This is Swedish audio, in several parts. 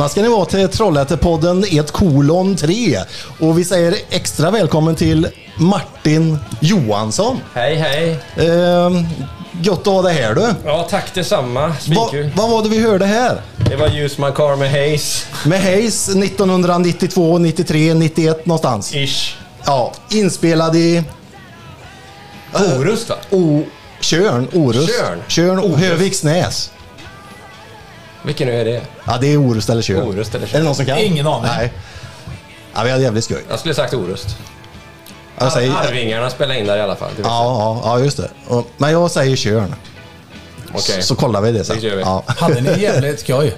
Välkomna ska ni vara till Trollhättepodden 1 kolon 3. Och vi säger extra välkommen till Martin Johansson. Hej hej! Eh, gott att ha dig här du. Ja tack detsamma. Va, vad var det vi hörde här? Det var Ljusman Car med Hayes. Med Hayes 1992, 93, 91 någonstans. Ish. Ja, inspelad i Orust va? o, Tjörn, Orust. Tjörn, o, Höviksnäs. Vilken nu är det? Ja, det är Orust eller Tjörn. Orust eller Tjörn. Är det någon som kan? Ingen aning. Nej. Ja, vi hade jävligt skoj. Jag skulle sagt Orust. Jag säger, Arvingarna spelar in där i alla fall. Ja, ja, ja, just det. Och- Men jag säger Tjörn. Okej. Så, så kollar vi det sen. Det gör vi. Ja. Hade ni jävligt skoj?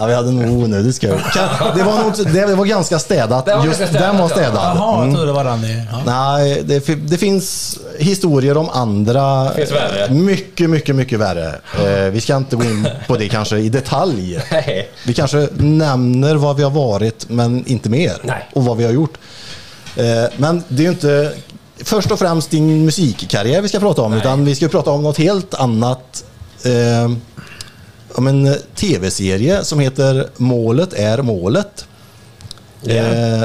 Ja, vi hade nog onödigt skoj. Det var, nog, det var ganska städat. Det var Just ganska städat, den var ja. städad. Jaha, Mm. jag trodde det var den. Ja. Nej, det, det finns historier om andra. finns värre. Mycket, mycket, mycket värre. Eh, vi ska inte gå in på det kanske i detalj. Nej. Vi kanske nämner vad vi har varit, men inte mer. Nej. Och vad vi har gjort. Eh, men det är ju inte först och främst din musikkarriär vi ska prata om, Nej. utan vi ska prata om något helt annat. Eh, om en tv-serie som heter Målet är målet. Eh,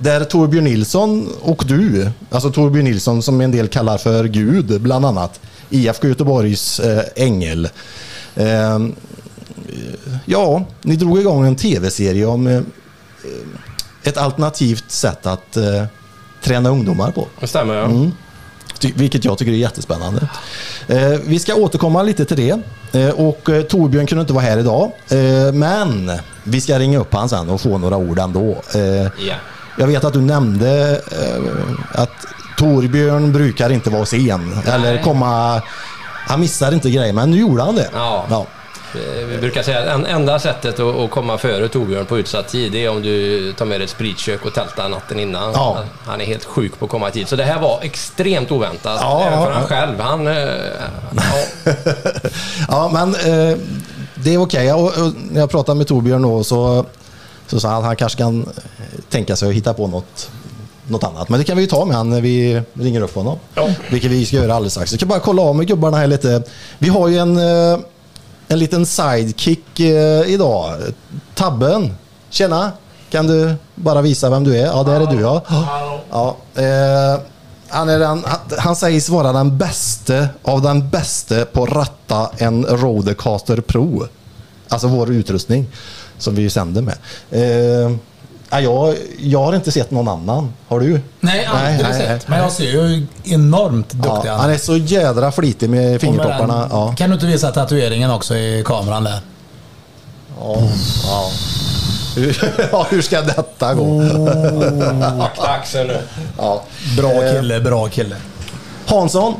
där Torbjörn Nilsson och du, alltså Torbjörn Nilsson som en del kallar för Gud bland annat, IFK Göteborgs eh, ängel. Eh, ja, ni drog igång en tv-serie om eh, ett alternativt sätt att eh, träna ungdomar på. Det stämmer ja. Mm. Vilket jag tycker är jättespännande. Eh, vi ska återkomma lite till det. Eh, och eh, Torbjörn kunde inte vara här idag. Men vi ska ringa upp han sen och få några ord ändå. Ja. jag vet att du nämnde att Torbjörn brukar inte vara sen. Eller komma... Han missar inte grejer, men nu gjorde han det. Ja. ja. Eh, Vi brukar säga att en- enda sättet att, komma före Torbjörn på utsatt tid det är om du tar med dig ett spritkök och tältar natten innan. Ja. Han är helt sjuk på att komma i tid. Så det här var extremt oväntat. Ja, även för ja, han själv. Han... eh, Ja. ja, men eh, det är okej. Och när jag pratade med Torbjörn då så, så sa han att han kanske kan tänka sig att hitta på något, något annat. Men det kan vi ju ta med han när vi ringer upp honom. Ja. Vilket vi ska göra alldeles strax. Jag ska bara kolla av med gubbarna här lite. Vi har ju en, en liten sidekick eh, idag. Tabben. Tjena! Kan du bara visa vem du är? Ja, där är du ja. ja eh, han, är den, han, han sägs vara den bästa av den bästa på att ratta en Rodecaster Pro. Alltså vår utrustning som vi sänder med. Eh, ja, jag, jag har inte sett någon annan. Har du? Nej, aldrig nej, sett. nej. Men jag ser ju enormt duktig Ja, han är så jädra flitig med fingertopparna. den- Ja. Kan du inte visa tatueringen också i kameran där? Ja, ja. Hur, ja, hur ska detta gå? Oh. Akta axeln nu. Ja. Bra Eh, kille, bra kille. Hansson,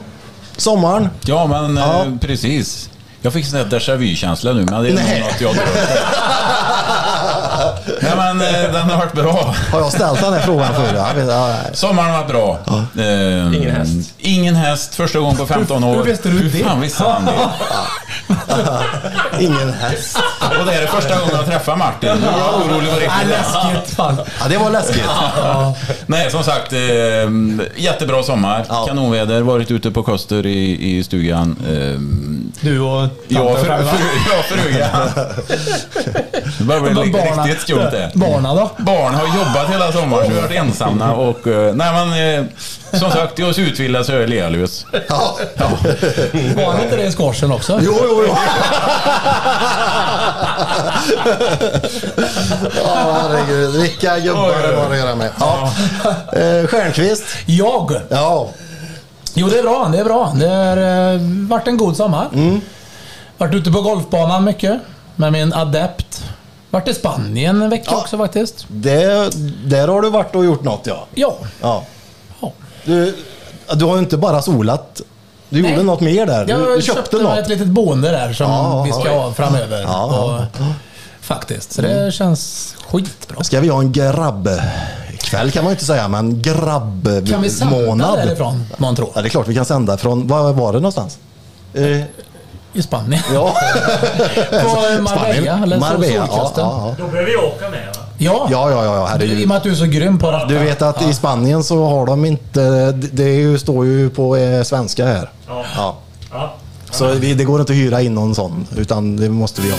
sommaren. Ja, men Ja. Eh, precis. Jag fick sån här déjà vu-känsla nu, men det är Nej. nog något jag drömde. Nej, men eh, den har varit bra. Har jag ställt den här frågan förut? Jag ja. Sommaren har varit bra. Eh, Ingen häst. Ingen häst, första gången på 15 år. hur visste du Hur det? fan visste han det? Ingen häst. Och det är det första gången jag träffar Martin. Nu var jag orolig Nej, riktigt läskigt. Fan. Ja, det var läskigt. Nej, som sagt, eh, jättebra sommar. Ja. Kanonväder, varit ute på Koster i, i stugan. Eh, Du och Ja, för, själva. för, ja, frugan. Det börjar bli Men barna- riktigt skumt det. Barna då? Barn har jobbat hela sommaren, så vi har varit ensamma och... eh, Nej men, eh, som sagt, jag är så utvilad så jag är lealös. Ja. Var han inte det i squashen också? Jo, jo, jo. Ja, herregud. Vilka gubbar det var att göra med. Ja. Eh, Stjernqvist. Jag? Ja. Jo, det är bra. Det är bra. Det har varit en god sommar. Mm. Varit ute på golfbanan mycket med min adept. Varit i Spanien en vecka Ja. också faktiskt. Det, där har du varit och gjort något, ja. Ja. ja. ja. Du, du har ju inte bara solat. Du gjorde Nej. något mer där. Du, Jag du köpte, köpte något. ett litet boende där som Ja, vi ska ha framöver. Och, faktiskt. Så det känns skitbra. Ska vi ha en grabbkväll kan man ju inte säga, men grabbmånad. Kan vi sända därifrån, månntro? Ja, det är klart vi kan sända från, var var det någonstans? Eh, I Spanien. ja. På Marbella, Spanien. eller Marbella, ja, ja, ja. Då behöver vi åka med va? Ja. Ja, ja, ja, I och herregud. med att du är så grym på ratta. Du vet att i Spanien så har de inte, det är ju, står ju på eh, svenska här. Ja. Ja. Ja. Så vi, det går inte att hyra in någon sån, utan det måste vi ha.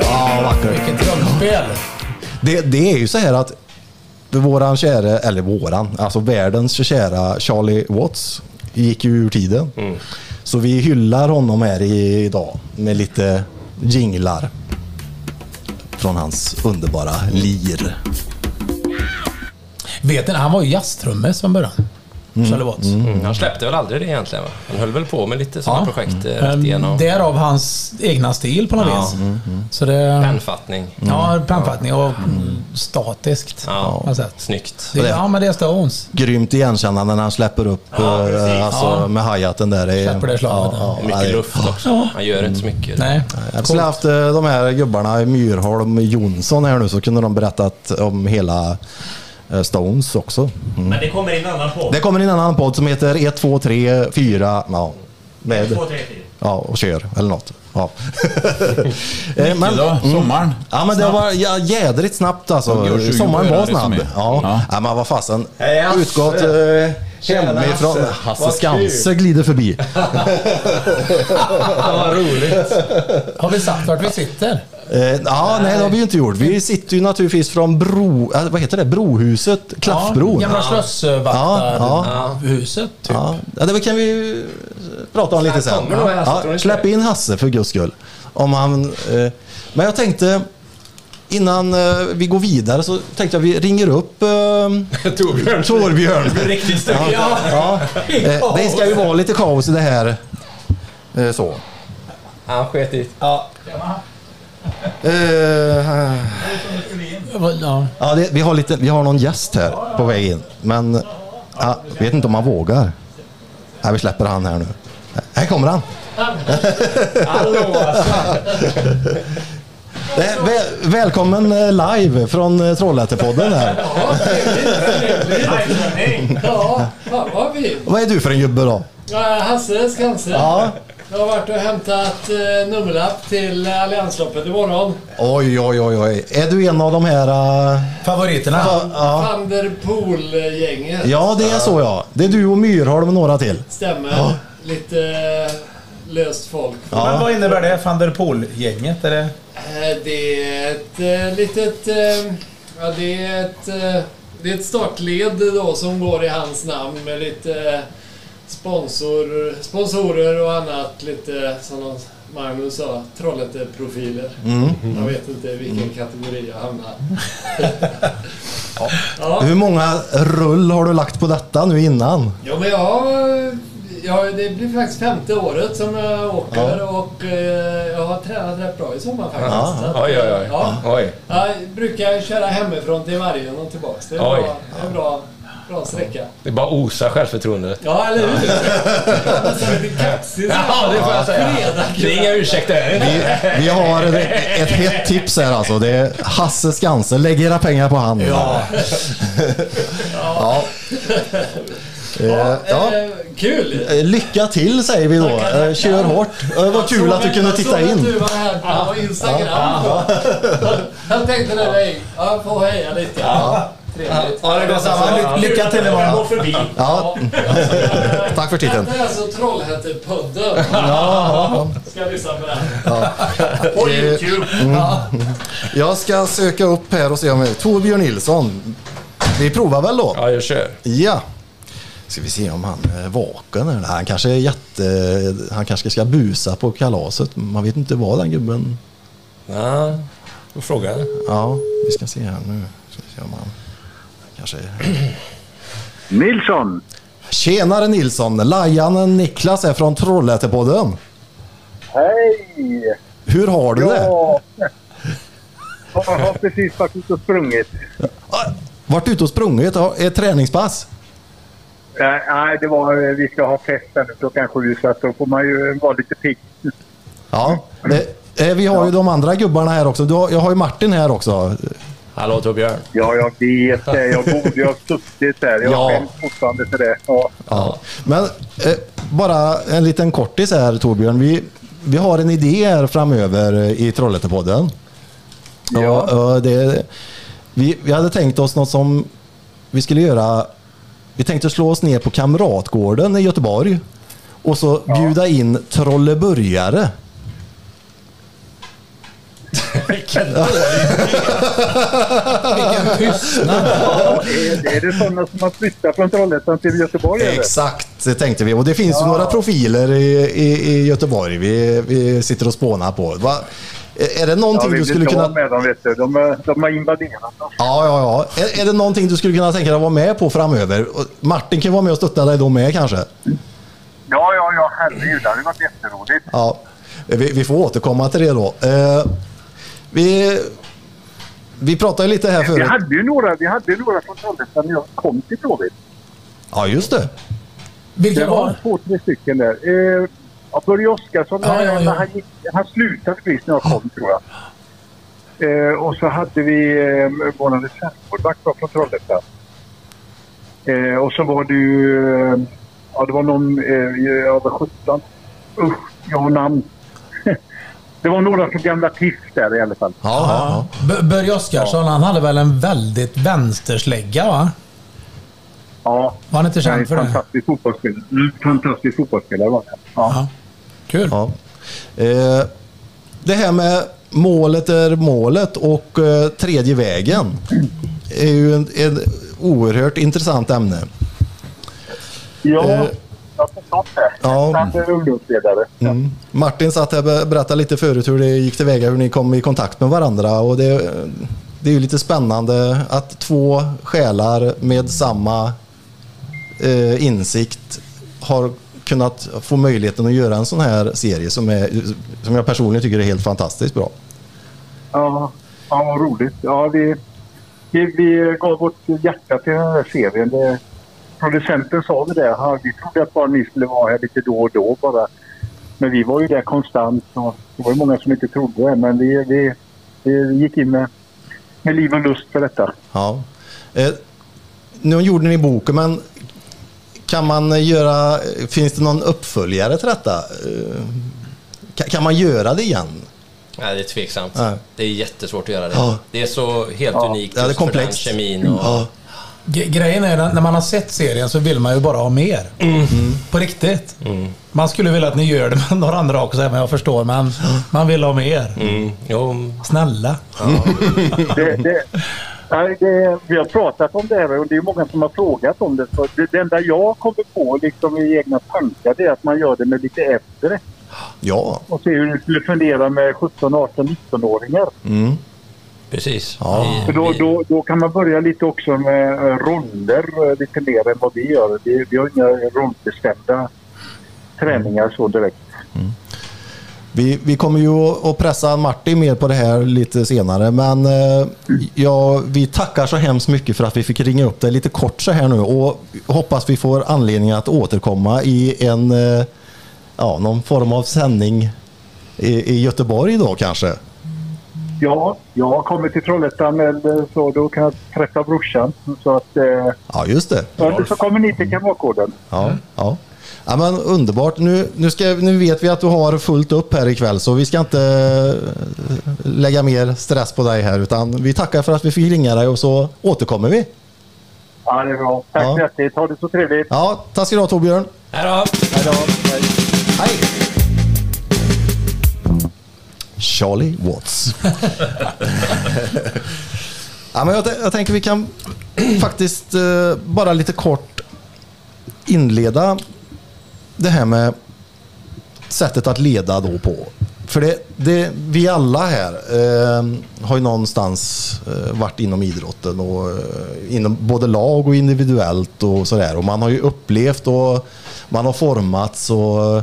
Ja, vackert. Vilket trollspel. Det, det är ju så här att våran kära, eller våran, alltså världens kära Charlie Watts gick ju ur tiden. Så vi hyllar honom här idag med lite jinglar från hans underbara lir. Vet ni, han var ju jazztrummis från början. Charlie Watts. Mm. Han släppte väl aldrig det egentligen va? Han höll väl på med lite sådana projekt eh, rätt Men igenom. Därav hans egna stil på något Ja. vis. Så det... Pennfattning. Ja, pennfattning och statiskt. Ja, på något sätt. snyggt. Det, ja, men det är Stones. Grymt igenkännande när han släpper upp eh, alltså, Ja. med hi-haten där. Är- Släpper det slaget, ja. Mycket luft också. Han gör inte så mycket. Nej. Jag skulle haft eh, de här gubbarna, Myrholm Jonsson här nu, så kunde de berättat om hela Stones också. Mm. Men det kommer in en annan podd. Det kommer in en annan podd som heter 1, 2, 3, 4, ja, med, Två, tre, fyra. ja och kör eller något. Ja. Eh, Men, då, sommaren. ja, men det var ja, jädrigt snabbt alltså. Sommaren var snabb. Ja. Ja. Ja. men vad fasen. Utgått eh, hemifrån. Hasse. Skanse glider förbi. Vad roligt. Har vi sagt vart vi sitter? Eh, ja, nej det har vi ju inte gjort. Vi sitter ju naturligtvis från bro, äh, vad heter det? Brohuset, Klaffbron. Ja, gamla Ja, Slössvaktarhuset. Typ. Ja, ja, det kan vi ju prata om lite sen. Ja, släpp in Hasse för guds skull. Om han, eh, men jag tänkte, innan eh, vi går vidare så tänkte jag vi ringer upp eh, Torbjörn. Torbjörn. Riktigt. Ja, ja. Eh, det ska ju vara lite kaos i det här. Eh, så. Han sket i. Ja. Eh, Ja. Ja, det, vi, har lite, vi har någon gäst här på väg in. Men ja, vet inte om han vågar. Nej, vi släpper han här nu. Här kommer han. Hallå alltså. Eh, Väl, välkommen eh, live från Trollhättepodden här. Ja, fan vad är du för en gubbe då? Hasse Skanse. Ja. Jag har varit och hämtat eh, nummerlapp till Alliansloppet imorgon. Oj, oj, oj, oj. Är du en av de här... eh, Favoriterna? ja. Van der Poel-gänget. ja, det är så ja. Det är du och Myrholm och några till. Stämmer. Lite eh, löst folk. Ja. Men vad innebär det? Van der Poel-gänget? Är det... Eh, Det är ett eh, litet... eh, Ja, det är ett... eh, Det är ett startled då som går i hans namn med lite eh, sponsor, sponsorer och annat. Lite som Magnus sa, Trollhätte-profiler. Jag vet inte vilken kategori jag hamnar. ja. Hur många rull har du lagt på detta nu innan? Ja, men jag, ja, det blir faktiskt femte året som jag åker och eh, jag har tränat rätt bra i sommar faktiskt. Ja. Att, Oj, oj, oj. Ja, Oj. jag brukar köra hemifrån till Vargen och tillbaks. Det är, Oj. bra, det är en bra, bra sträcka. Det bara osar självförtroende. Ja, eller hur? Nästan lite kaxig. så. Ja, det får jag säga. Det är inga ursäkter. Vi, vi har ett, ett hett tips här alltså. Det är Hasse Skanse. Lägg era pengar på han. Ja. ja. Eh, ja. Eh, kul! Eh, Lycka till säger vi då. Eh, Kör hårt. Eh, Vad kul att du kunde titta Jag såg att in. du var här på Instagram. Jag tänkte det, jag får heja lite. Ja. Trevligt. Ja, det går samma. Ly- Lycka till Jag imorgon. går förbi. Ja. Tack för titeln. Det är alltså Trollhättepodden. Ja, Ska lyssna på den. På Youtube. jag ska söka upp här och se om. Torbjörn Nilsson. Vi provar väl då? Ja, jag kör. Ja. Ska vi se om han är vaken eller? Han kanske är jätte... Han kanske ska busa på kalaset. Man vet inte vad den gubben... Ja, då frågar jag. Ja, vi ska se här nu. Ska vi se om han kanske... Nilsson! Tjenare Nilsson! Lajanen Niklas är från Trollhättepodden. Hej! Hur har du det? Ja. Jag har precis varit ute och sprungit. Vart ute och sprungit? Ett träningspass? Nej, det var, vi ska ha fest här nu klockan sju så att då får man ju vara lite pigg. Ja. Det, eh, vi har ju de andra gubbarna här också. Har, jag har ju Martin här också. Hallå Torbjörn. Ja, jag vet det. Jag borde ju ha suttit där. Jag Ja. skäms fortfarande för det. Ja. Ja. Men eh, bara en liten kortis här Torbjörn. Vi, vi har en idé här framöver eh, i Trollhättepodden. Ja. Och, och det, vi, vi hade tänkt oss något som vi skulle göra. Vi tänkte slå oss ner på Kamratgården i Göteborg och så bjuda in trolleburgare. Vilken tystnad. Ja, är, är det sådana som har flyttat från Trollhättan till Göteborg? eller? Exakt, det tänkte vi. Och det finns ju några profiler i, i, i Göteborg vi, vi sitter och spånar på. Va? Är det Ja, någonting vi du skulle kunna... med dem, vet du. De, de har invaderat oss. Ja, ja, ja. Är, är det någonting du skulle kunna tänka dig att vara med på framöver? Martin kan vara med och stötta dig då med kanske? Ja, ja, ja, herregud. Det hade varit jätteroligt. Ja, vi, vi får återkomma till det då. Eh, vi, vi pratade lite här Vi förut. hade ju några, vi hade några från Trollhättan när jag kom till Blåvitt. Ja, just det. Det Vilka var var två, tre stycken där. Eh, ja, Börje Oskarsson, Ja, ja, ja. Han, gick, han slutade precis när jag kom tror jag. Eh, och så hade vi eh, vår reservmålvakt från Trollhättan. Eh, och så var det ju, eh, ja det var någon, eh, jag var 17. Usch, jag har namn. Det var några från gamla där i alla fall. Ja, ja, B- Börje Oskarsson, han hade väl en väldigt vänsterslägga va? Ja, Var han inte känd en för det? fantastisk fotbollsspelare. Mm, fantastisk fotbollsspelare var han. Ja. Ja. Kul. ja. Eh, det här med målet är målet och eh, tredje vägen är ju en, en oerhört intressant ämne. Ja, Eh, har förstått det. ja. Han är ungdomsledare. Mm. Martin satt här och berättade lite förut hur det gick tillväga, hur ni kom i kontakt med varandra. Och det, det är ju lite spännande att två själar med samma eh, insikt har kunnat få möjligheten att göra en sån här serie som, är, som jag personligen tycker är helt fantastiskt bra. Ja, ja vad roligt. Ja, vi, vi, vi gav vårt hjärta till den här serien. Det, producenten sa det där. Ja, vi trodde att bara ni skulle vara här lite då och då bara. Men vi var ju där konstant. Och det var ju många som inte trodde det. Men vi, vi, vi gick in med, med liv och lust för detta. Ja. Eh, nu gjorde ni boken, men kan man göra, finns det någon uppföljare till detta? Eh, kan, man göra det igen? Nej, det är tveksamt. Nej. Det är jättesvårt att göra det. Ja. Det är så helt unikt Ja, det är för den komplext. kemin. Och, Ja. Grejen är när man har sett serien så vill man ju bara ha mer. På riktigt. Man skulle vilja att ni gör det med några andra också, men jag förstår. Men man vill ha mer. Mm. Jo, Snälla. Det, det, nej, det, vi har pratat om det här och det är många som har frågat om det. Så det, det enda jag kommer på liksom i egna tankar det är att man gör det med lite äldre. Ja. Och se hur det skulle fungera med 17, 18, 19-åringar. Mm. Precis. Ja. För då, då, då kan man börja lite också med eh, ronder eh, lite mer än vad vi gör. Vi, vi har inga rondbestämda träningar så direkt. Vi, vi kommer ju att pressa Martin mer på det här lite senare, men eh, ja, vi tackar så hemskt mycket för att vi fick ringa upp dig lite kort så här nu och hoppas vi får anledning att återkomma i en, ja, någon form av sändning i, i Göteborg då kanske. Ja, jag har kommit till Trollhättan eller så då kan jag träffa brorsan. Så att, eh, Ja, just det. eller så kommer ni till Kamratgården. Ja, ja. ja men underbart. Nu, nu, ska, nu vet vi att du har fullt upp här ikväll så vi ska inte eh, lägga mer stress på dig här utan vi tackar för att vi fick ringa dig och så återkommer vi. Ja, det är bra. Tack Ja. så hjärtligt. Ha det så trevligt. Ja, tack ska du ha Torbjörn. Hej då! Hej då. Hej. Hej! Charlie Watts. ja, men jag, jag tänker vi kan faktiskt eh, bara lite kort inleda det här med sättet att leda då på. För det, det, vi alla här eh, har ju någonstans eh, varit inom idrotten och eh, inom både lag och individuellt och sådär. Och man har ju upplevt och man har formats och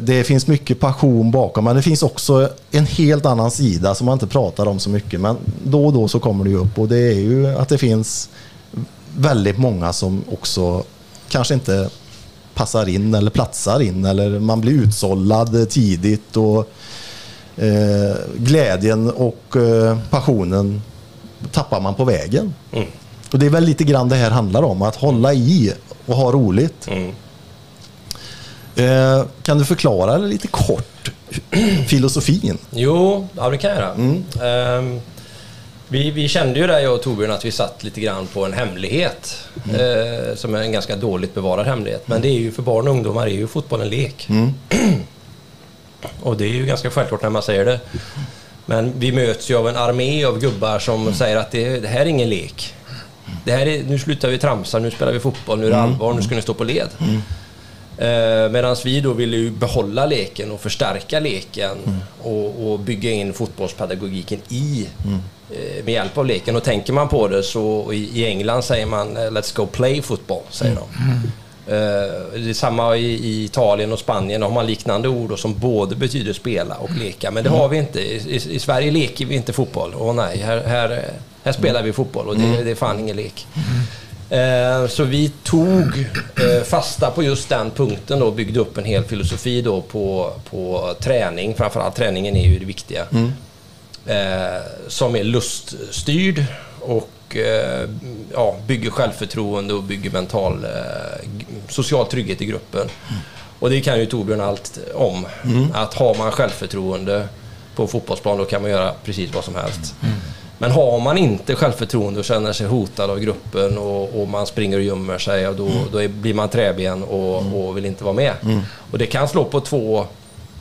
det finns mycket passion bakom. Men det finns också en helt annan sida som man inte pratar om så mycket. Men då och då så kommer det ju upp och det är ju att det finns väldigt många som också kanske inte passar in eller platsar in eller man blir utsållad tidigt och eh, glädjen och eh, passionen tappar man på vägen. Mm. Och det är väl lite grann det här handlar om, att hålla i och ha roligt. Mm. Eh, kan du förklara lite kort filosofin? Jo, ja det kan jag göra. Mm. Ehm, Vi, vi kände ju där, jag och Torbjörn, att vi satt lite grann på en hemlighet. Eh, som är en ganska dåligt bevarad hemlighet. Men det är ju för barn och ungdomar är ju fotboll en lek. och det är ju ganska självklart när man säger det. Men vi möts ju av en armé av gubbar som säger att det, det här är ingen lek. Det här är, nu slutar vi tramsa, nu spelar vi fotboll, nu är det allvar, nu ska ni stå på led. Eh, Medan vi då ville ju behålla leken och förstärka leken och, och bygga in fotbollspedagogiken i eh, med hjälp av leken. Och tänker man på det så i, i England säger man eh, “Let's go play football”, säger de. Eh, det är samma i, i Italien och Spanien, har man liknande ord som både betyder spela och leka. Men det har vi inte. I, i, I Sverige leker vi inte fotboll. Åh nej, här, här, här spelar vi fotboll och det, det är fan ingen lek. Eh, Så vi tog eh, fasta på just den punkten och byggde upp en hel filosofi då på, på träning. Framförallt träningen är ju det viktiga. Eh, Som är luststyrd och ja, bygger självförtroende och bygger mental social trygghet i gruppen. Och det kan ju Torbjörn allt om. Att har man självförtroende på en fotbollsplan då kan man göra precis vad som helst. Men har man inte självförtroende och känner sig hotad av gruppen och, och man springer och gömmer sig, och då, då är, blir man träben och, och vill inte vara med. Och det kan slå på två,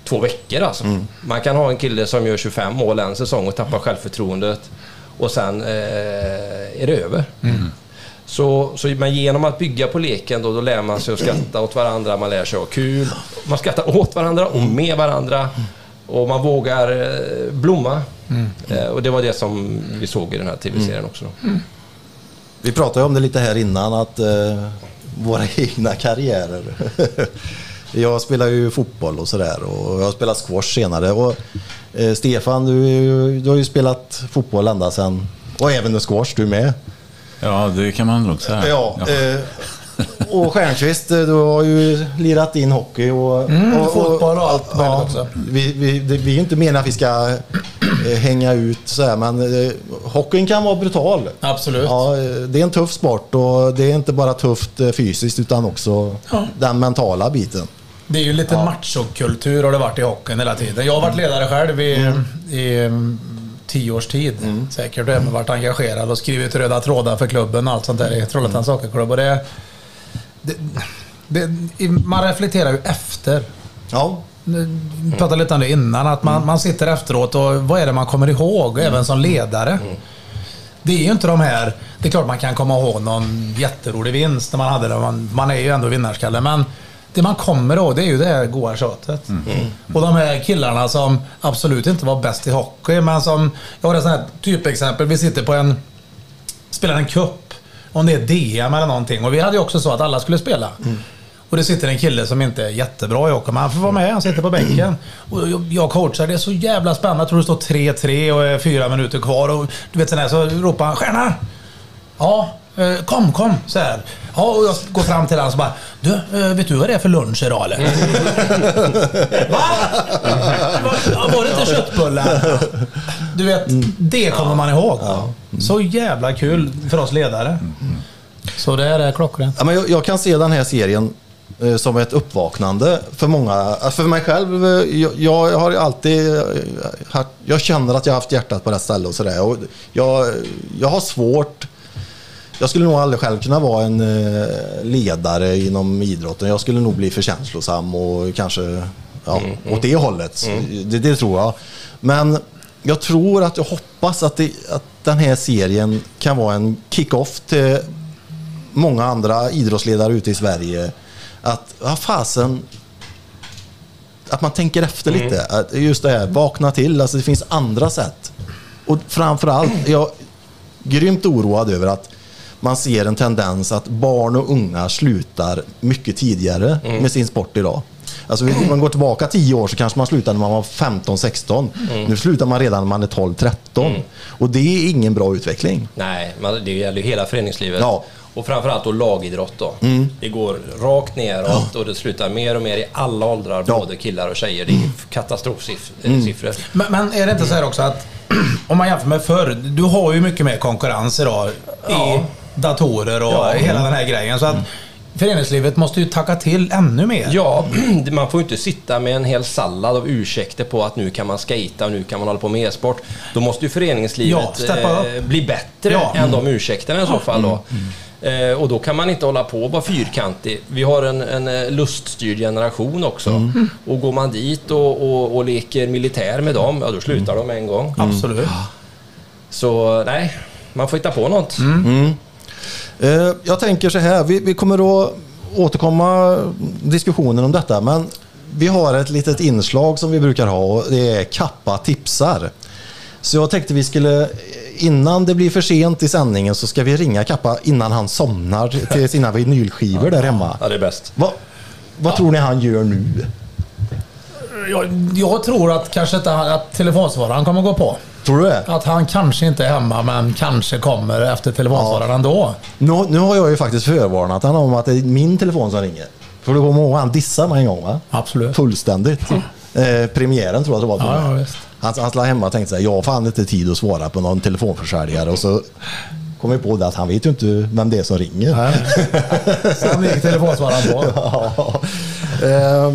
två veckor alltså. Man kan ha en kille som gör 25 mål en säsong och tappar självförtroendet och sen eh, är det över. Så, så men genom att bygga på leken då, då lär man sig att skratta åt varandra, man lär sig att ha kul. Man skrattar åt varandra och med varandra. Och man vågar eh, blomma. Eh, och det var det som vi såg i den här tv-serien också. Då. Vi pratade om det lite här innan, att eh, våra egna karriärer. jag spelar ju fotboll och sådär och jag har spelat squash senare. Och, eh, Stefan, du, du har ju spelat fotboll ända sedan, och även squash du med. Ja, det kan man nog säga. Ja, eh, och Stjernqvist, eh, du har ju lirat in hockey och... Mm, och, fotboll och allt möjligt också. Vi, vi, det, vi är ju inte meningen att vi ska eh, hänga ut så här, men eh, hockeyn kan vara brutal. Absolut. Ja, eh, det är en tuff sport och det är inte bara tufft eh, fysiskt utan också den mentala biten. Det är ju lite machokultur har det varit i hockeyn hela tiden. Jag har varit ledare själv i, i mm, tio års tid säkert. Och även varit engagerad och skrivit röda trådar för klubben och allt sånt där i Trollhättans Hockeyklubb. Och det, det, det, man reflekterar ju efter. Ja, Vi pratade lite om det innan, att man, man sitter efteråt och vad är det man kommer ihåg, även som ledare. Det är ju inte de här... Det är klart man kan komma ihåg någon jätterolig vinst när man hade det. Man, man är ju ändå vinnarskalle. Men det man kommer ihåg det är ju det här goa tjatet. Och de här killarna som absolut inte var bäst i hockey, men som... Jag har ett sånt här typexempel. Vi sitter på en... Spelar en cup. Om det är DM eller någonting. Och vi hade ju också så att alla skulle spela. Och det sitter en kille som inte är jättebra i hockey, men han får vara med. Han sitter på bänken. Och jag- coachar, det är så jävla spännande. Jag tror det står 3-3 och är fyra minuter kvar. Och du vet, sån här, så ropar han “Stjärna!” Ja, kom, kom, så här. Ja, och jag går fram till honom och bara Du, eh, vet du vad det är för lunch idag eller? Va? Var, var det inte köttbullar? Du vet, det kommer man ihåg. Så jävla kul för oss ledare. Så det är klockrent. Ja, men jag, jag kan se den här serien eh, som ett uppvaknande för många. För mig själv, eh, jag, jag har alltid eh, jag känner att jag har haft hjärtat på rätt ställe och sådär. Jag, jag har svårt, jag skulle nog aldrig själv kunna vara en eh, ledare inom idrotten. Jag skulle nog bli för känslosam och kanske ja, åt det hållet. Så Det, det tror jag. Men jag tror att jag hoppas att, det, att den här serien kan vara en kick-off till många andra idrottsledare ute i Sverige att, ja fasen, att man tänker efter lite. Att just det här, vakna till. Alltså det finns andra sätt. Och framförallt, jag är grymt oroad över att man ser en tendens att barn och unga slutar mycket tidigare med sin sport idag. Alltså om man går tillbaka tio år så kanske man slutade när man var 15-16. Nu slutar man redan när man är 12-13. Och det är ingen bra utveckling. Nej, det gäller ju hela föreningslivet. Ja. Och framförallt då lagidrott då. Det går rakt neråt och det slutar mer och mer i alla åldrar, Ja. både killar och tjejer. Det är katastrofsiffror. Men, men är det inte så här också att om man jämför med förr, du har ju mycket mer konkurrens idag i Ja. Datorer och hela den här grejen. Så att föreningslivet måste ju tacka till ännu mer. Ja, man får ju inte sitta med en hel sallad av ursäkter på att nu kan man skata och nu kan man hålla på med e-sport. Då måste ju Ja, föreningslivet upp. eh, bli bättre Ja. än de ursäkterna i så fall då. Eh, och då kan man inte hålla på och vara fyrkantig. Vi har en, en eh, luststyrd generation också. Och går man dit och, och, och leker militär med dem, ja då slutar de en gång. Absolut. Så nej, man får hitta på något. Eh, Jag tänker så här, vi, vi kommer att återkomma diskussionen om detta, men vi har ett litet inslag som vi brukar ha och det är Kappa tipsar. Så jag tänkte vi skulle, innan det blir för sent i sändningen så ska vi ringa Kappa innan han somnar till sina vinylskivor där hemma. Ja, det är bäst. Vad, vad tror ni han gör nu? Jag, jag tror att kanske inte han- att telefonsvararen kommer gå på. Tror du det? Att han kanske inte är hemma men kanske kommer efter telefonsvararen ändå. Nu, nu har jag ju faktiskt förvarnat honom om att det är min telefon som ringer. För du kommer ihåg han dissade mig en gång va? Absolut. Fullständigt. Eh, premiären tror jag det var. Ja, ja. Han, han slog hemma och tänkte så här, jag har fan inte tid att svara på någon telefonförsäljare. Och så kom vi på det att han vet ju inte vem det är som ringer. Nej. Sen gick telefonsvararen på. Ja. Eh,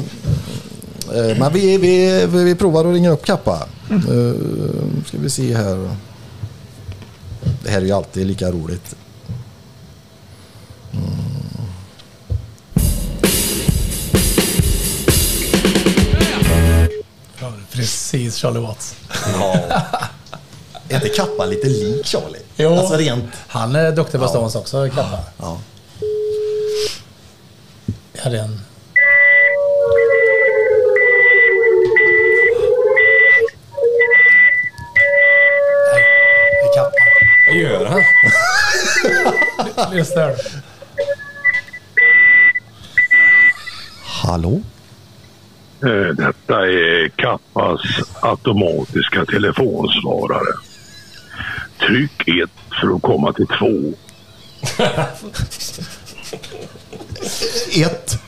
Men vi, vi, vi, vi provar att ringa upp Kappa. Uh, ska vi se här. Det här är ju alltid lika roligt. Ja, Precis Charlie Watts. Ja. Är inte Kappa lite lik Charlie? Jo. Alltså rent... Han är duktig på Stones också, Kappa. Ja. Jag hade en... Vad gör han? Där. Hallå? Eh, Detta är Kappas automatiska telefonsvarare. Tryck 1 för att komma till 2. Ett.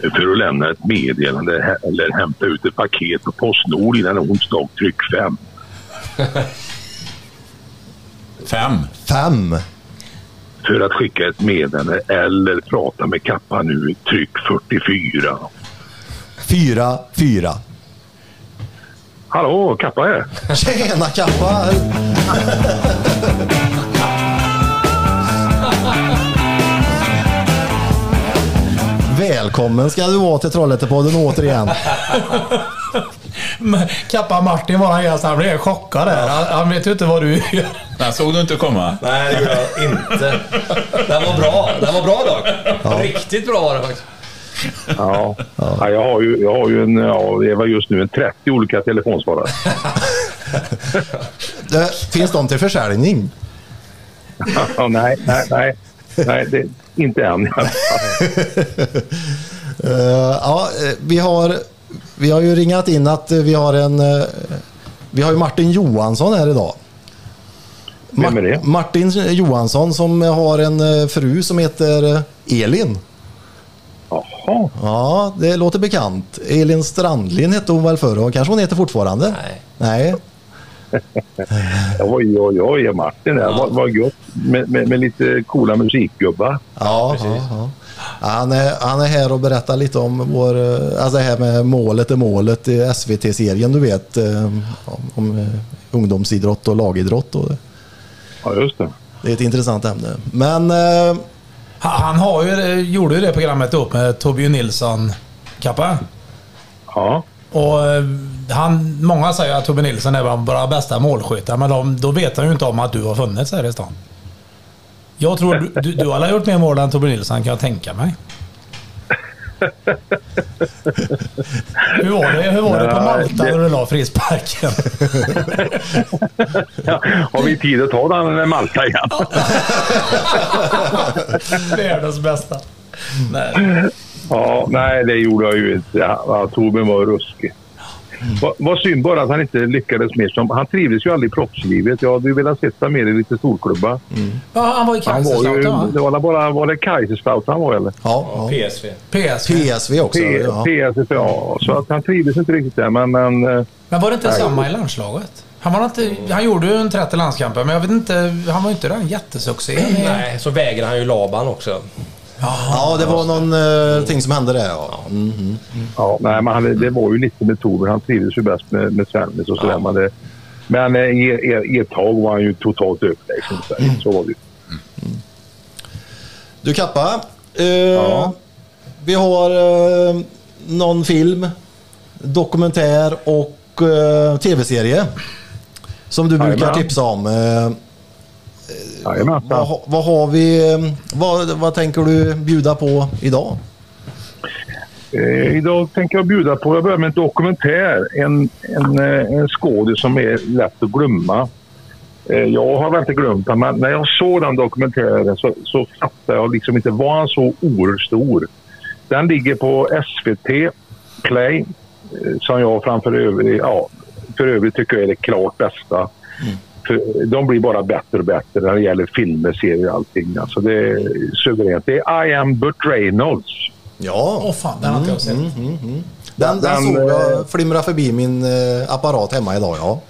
För att lämna ett meddelande eller hämta ut ett paket på Postnord innan onsdag. Tryck 5. Fem. Fem. För att skicka ett meddelande eller prata med Kappa nu. Tryck 44. Fyra. Fyra. Hallå, Kappa här. Tjena Kappa! Välkommen ska du vara till Trollhättepodden återigen. Kappa Martin var han gäst. Han blev chockad där. Han, han vet ju inte vad du gör. Den såg du inte komma. Nej, det gjorde jag inte. Den var bra. Den var bra dock. Riktigt bra var den faktiskt. Ja. ja jag, har ju, jag har ju en, ja, det var just nu en 30 olika telefonsvarare. Det, finns de till försäljning? Ja, nej, nej, nej. Nej, det, inte än. Eh, ja, eh, vi har, vi har ju ringat in att eh, vi har en... eh, vi har ju Martin Johansson här idag. Vem är det? Martin Johansson som har en eh, fru som heter Elin. Jaha. Ja, det låter bekant. Elin Strandlin hette hon väl förr och kanske hon heter fortfarande? Nej. Nej. Oj, oj, oj, Martin där. Vad, vad gött med, med, med lite coola musikgubbar. Ja, ja, ja. Han, är, han är här och berättar lite om vår, eh, alltså det här med målet är målet i SVT-serien, du vet. eh, Om, om eh, ungdomsidrott och lagidrott. Och, Ja, just det. det är ett intressant ämne. Men eh, Han han har ju, gjorde ju det programmet ihop med Torbjörn Nilsson, Kappa. Ja. Och eh, han, många säger att Torbjörn Nilsson är våra bästa målskyttar, men de, då vet han ju inte om att du har funnits här i stan. Jag tror du, du, du har gjort mer mål än Torbjörn Nilsson kan jag tänka mig. Hur var det, hur var det på Malta när du la frisparken? ja. Har vi tid att ta den Malta igen? Världens bästa. Nej. Ja, nej, det gjorde jag ju inte. Ja, Torbjörn var ruskig. Vad vad synd bara att han inte lyckades mer. Som, han trivdes ju aldrig i proffslivet. Jag hade ju velat honom mer i lite storklubbar. Ja, han var i. Kaiserslautern va? Det var bara... Var det Kaiserslautern han var eller? Ja, ja. PSV. PSV. PSV också. P- Ja. PSV, ja. Så att han trivdes inte riktigt där, men... men eh, Men var det inte samma i landslaget? Han, var inte, han gjorde ju en 30 landskamper, men jag vet inte, han var ju inte den jättesuccén. i- Nej, så vägrar han ju Laban också. Ja, det var någon uh, ting som hände där. Ja. Mm. Ja, nej, men han, det var ju lite Torbjörn. Han trivdes ju bäst med, med Svennis och sådär. Men, det, men eh, i, i, i ett tag var han ju totalt överlägsen. Så, så var det ju. Du Kappa, eh, Ja. vi har eh, någon film, dokumentär och eh, tv-serie som du brukar Jajamän. tipsa om. Eh, Jajamän. vad, ha- vad har vi, eh, vad, vad tänker du bjuda på idag? Eh, idag tänker jag bjuda på, jag börjar med en dokumentär. En, en, eh, en skådis som är lätt att glömma. Eh, jag har väl inte glömt honom, men när jag såg den dokumentären så, så fattade jag liksom inte, var han så oerhört stor? Den ligger på SVT Play, eh, som jag framför övrigt, ja, för övrigt tycker jag är det klart bästa. För de blir bara bättre och bättre när det gäller filmer, serier och allting. Alltså det är suveränt. Det är I am Burt Reynolds. Ja, Åh fan, den har inte jag sett. den, den Den, såg eh, jag flimra förbi min eh, apparat hemma idag. Ja.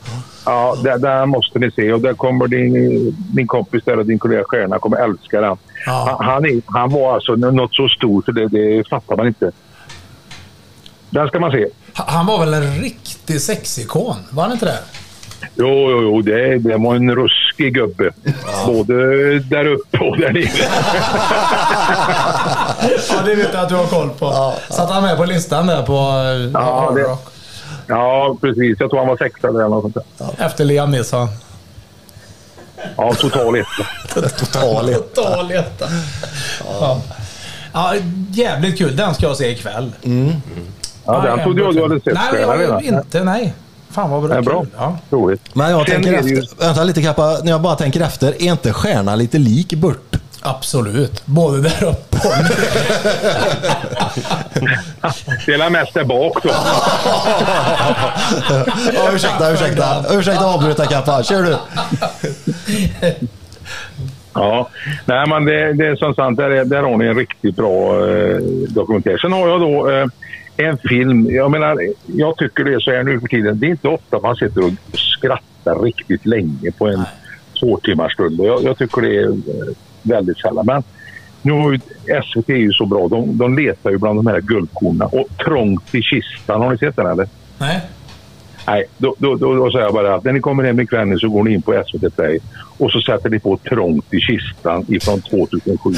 Ja, där, där måste ni se. Och där kommer din, din kompis där och din kollega Stjärna kommer älska den. Ja. Han, han, är, han var alltså något så stort så det, det fattar man inte. Den ska man se. Ha- Han var väl en riktig sexikon? Var han inte det? Jo, jo, jo det, det var en ruskig gubbe. Både där uppe och där nere. Ja, det vet jag att du har koll på. Satt han med på listan där på eh, Ja, det-? Ja, precis. Jag tror han var sexa eller något sånt där. Efter Liam Neeson. Ja, total etta. Total ett. Total etta. Ja. ja, jävligt kul. Den ska jag se ikväll. Ja, den trodde jag du hade sett. Nej, jag, inte. Nej. Fan vad bra. Det är bra. Ja. Roligt. Men jag tänker ju- efter, vänta lite Kappa, när jag bara tänker efter, är inte Stjärna lite lik Burt? Absolut. Både där uppe och Det är mest där bak då. Ja, ursäkta, ursäkta. Ursäkta avbryta Kappa. Kör du. Ja, nej men det, det är som sant, där, är- där har ni en riktigt bra eh, dokumentär. Sen har jag då eh, en film, jag menar, jag tycker det är så här nu för tiden, det är inte ofta man sitter och skrattar riktigt länge på en två timmars stund. Jag, jag tycker det är eh, väldigt sällan. Men nu har ju, SVT är ju så bra, de, de letar ju bland de här guldkornen. Och Trångt i kistan, har ni sett den eller? Nej. Nej, då, då, då, då säger jag bara att när ni kommer hem ikväll nu så går ni in på SVT Play och så sätter ni på Trångt i kistan ifrån 2007.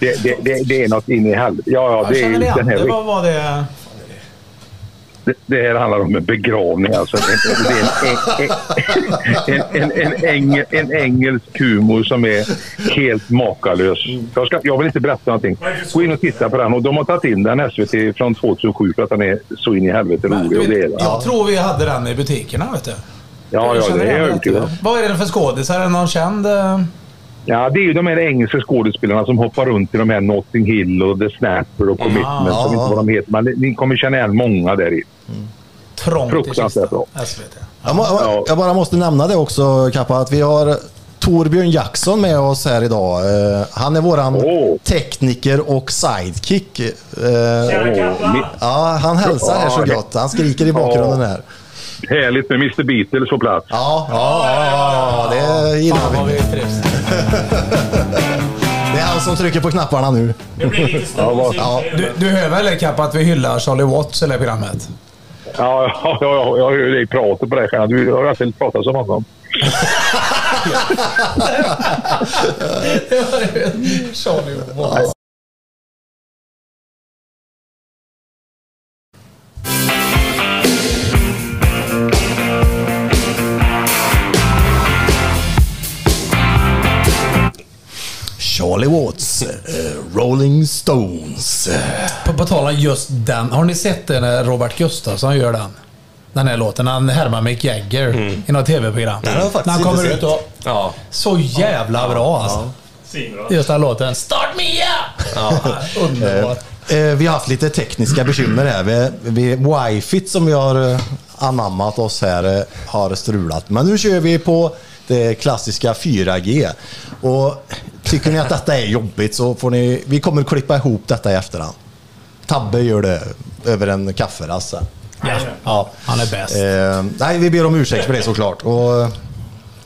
Det, det, det, det är något in i helvete. Ja, ja, det, är ju den här, det. Vad var det? det, här handlar om en begravning. Alltså. En, en, en, en, eng, en engelsk humor som är helt makalös. Jag, ska, jag vill inte berätta någonting. Gå in och titta på den. Och de har tagit in den SVT från 2007 för att den är så in i helvete rolig. Och det är, jag tror vi hade den i butikerna, vet du. ja, ja, det är jag övertygad ju. Vad är det för skådisar? Är det någon känd? Ja, det är ju de här engelska skådespelarna som hoppar runt i de här Notting Hill och The Snapper och Commitment. ja, som inte ja. vad de heter. Men ni kommer känna igen många där i. Trångt i Fruktansvärt bra. SVT. Jag, må, Ja. jag bara måste nämna det också Kappa, att vi har Torbjörn Jackson med oss här idag. Eh, han är våran Åh. tekniker och sidekick. Åh, mi- ja, han hälsar här så Ja, gott. Han skriker i bakgrunden här. Härligt med Mr Beatles på plats. Ja, ja, ja, ja det gillar Fan vi. Det är han som trycker på knapparna nu. Det blir lite Ja, vad- Ja, Du, du hör väl Kapp att vi hyllar Charlie Watts i det här programmet? Ja, ja, ja, ja, jag hör dig prata på det här. Du har alltid pratat som honom. Charlie Watts. Charlie Watts, eh, Rolling Stones. På, på tal om just den. Har ni sett det när Robert Gustafsson gör den? Den här låten. Han härmar Mick Jagger i något tv-program. När han kommer ut och... Ja. Så jävla bra alltså. Svinbra. Just den låten. Start me up! Underbar. Eh, vi har haft lite tekniska bekymmer här. Vi, vi, wifi som vi har eh, anammat oss här eh, har strulat. Men nu kör vi på det klassiska 4G. Och tycker ni att detta är jobbigt så får ni... Vi kommer att klippa ihop detta i efterhand. Tabbe gör det över en kafferast sen. Ja. Han är bäst. Eh, nej, vi ber om ursäkt för det såklart. Och,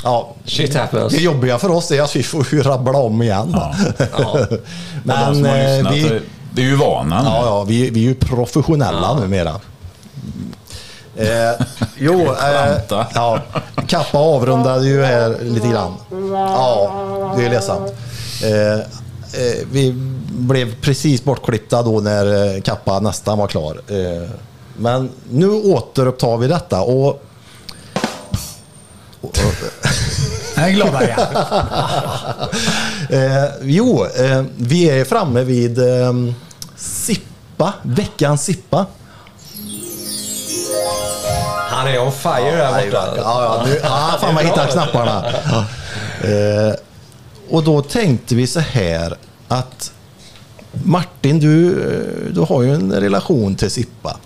ja, Shit happens. det jobbiga för oss är att vi får ju rabbla om igen. Ja. de Men som har eh, lyssnat, vi, det är ju vanan. ja, ja, vi, vi är ju professionella numera. Eh, jo, eh, ja, Kappa avrundade ju här lite grann. Ja, det är ledsamt. Eh, eh, vi blev precis bortklippta då när eh, Kappa nästan var klar. Eh, men nu återupptar vi detta och Jag är glad. Eh, jo, eh, vi är framme vid eh, Sippa, veckans Sippa. Han är on fire där borta. Ja, ja, nu, ja, fan man hittar knapparna. Ja. Eh, och då tänkte vi så här att Martin, du, eh, du har ju en relation till Sippa.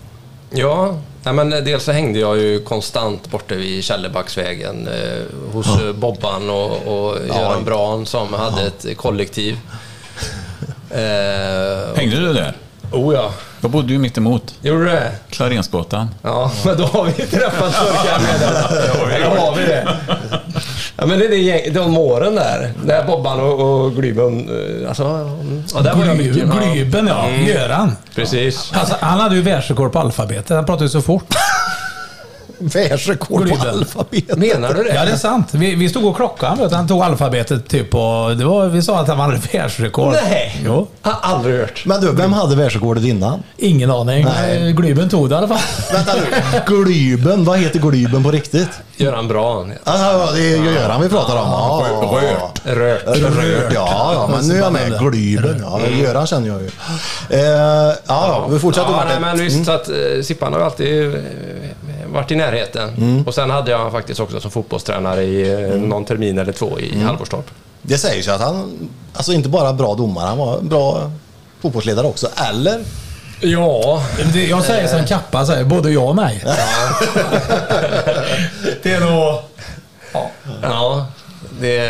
Ja, nej, men dels så hängde jag ju konstant borta vid Källebacksvägen eh, hos eh, Bobban och, och Göran Bran som hade ett kollektiv. Eh, Hängde du där? oh ja, Jag bodde ju mitt emot. gjorde du det? Klarensgatan. Ja, men då har vi träffat Turkan med Eller har vi det? Ja, men det är det gäng, de åren där. Där Bobban och, och Glyben... eh, Alltså, ja, där var Gly. Ja, Glyben ja, Göran. precis. Alltså, han hade ju världsrekord på alfabetet. Han pratade ju så fort. Världsrekord på Glyben. alfabet. Menar du det? Ja, det är sant. Vi, vi stod och klockade. Vet du. Han tog alfabetet typ och det var, vi sa att han hade världsrekord. Nej. Jo. Har aldrig hört. Men du, vem hade världsrekordet innan? Ingen aning. Nej. Eh, Glyben tog det i alla fall. Vänta nu. Glyben, vad heter Glyben på riktigt? Göran Bran. Ja, ja, det är ju Göran vi pratar om. Ja, Rört. Rört. Rört, ja, ja, men nu är jag med. Glyben, ja. Göran känner jag ju. Eh, ja, vi fortsätter Ja, nej, men visst, så att eh, Sippan har ju alltid eh, varit i närheten. Mm. Och sen hade jag faktiskt också som fotbollstränare i eh, någon termin eller två i Mm. Halvorstorp. Det sägs ju att han, alltså inte bara bra domare, han var en bra fotbollsledare också. Eller? Ja, Det- Jag säger som Kappa säger, både jag och mig. det är nog... ja. Det,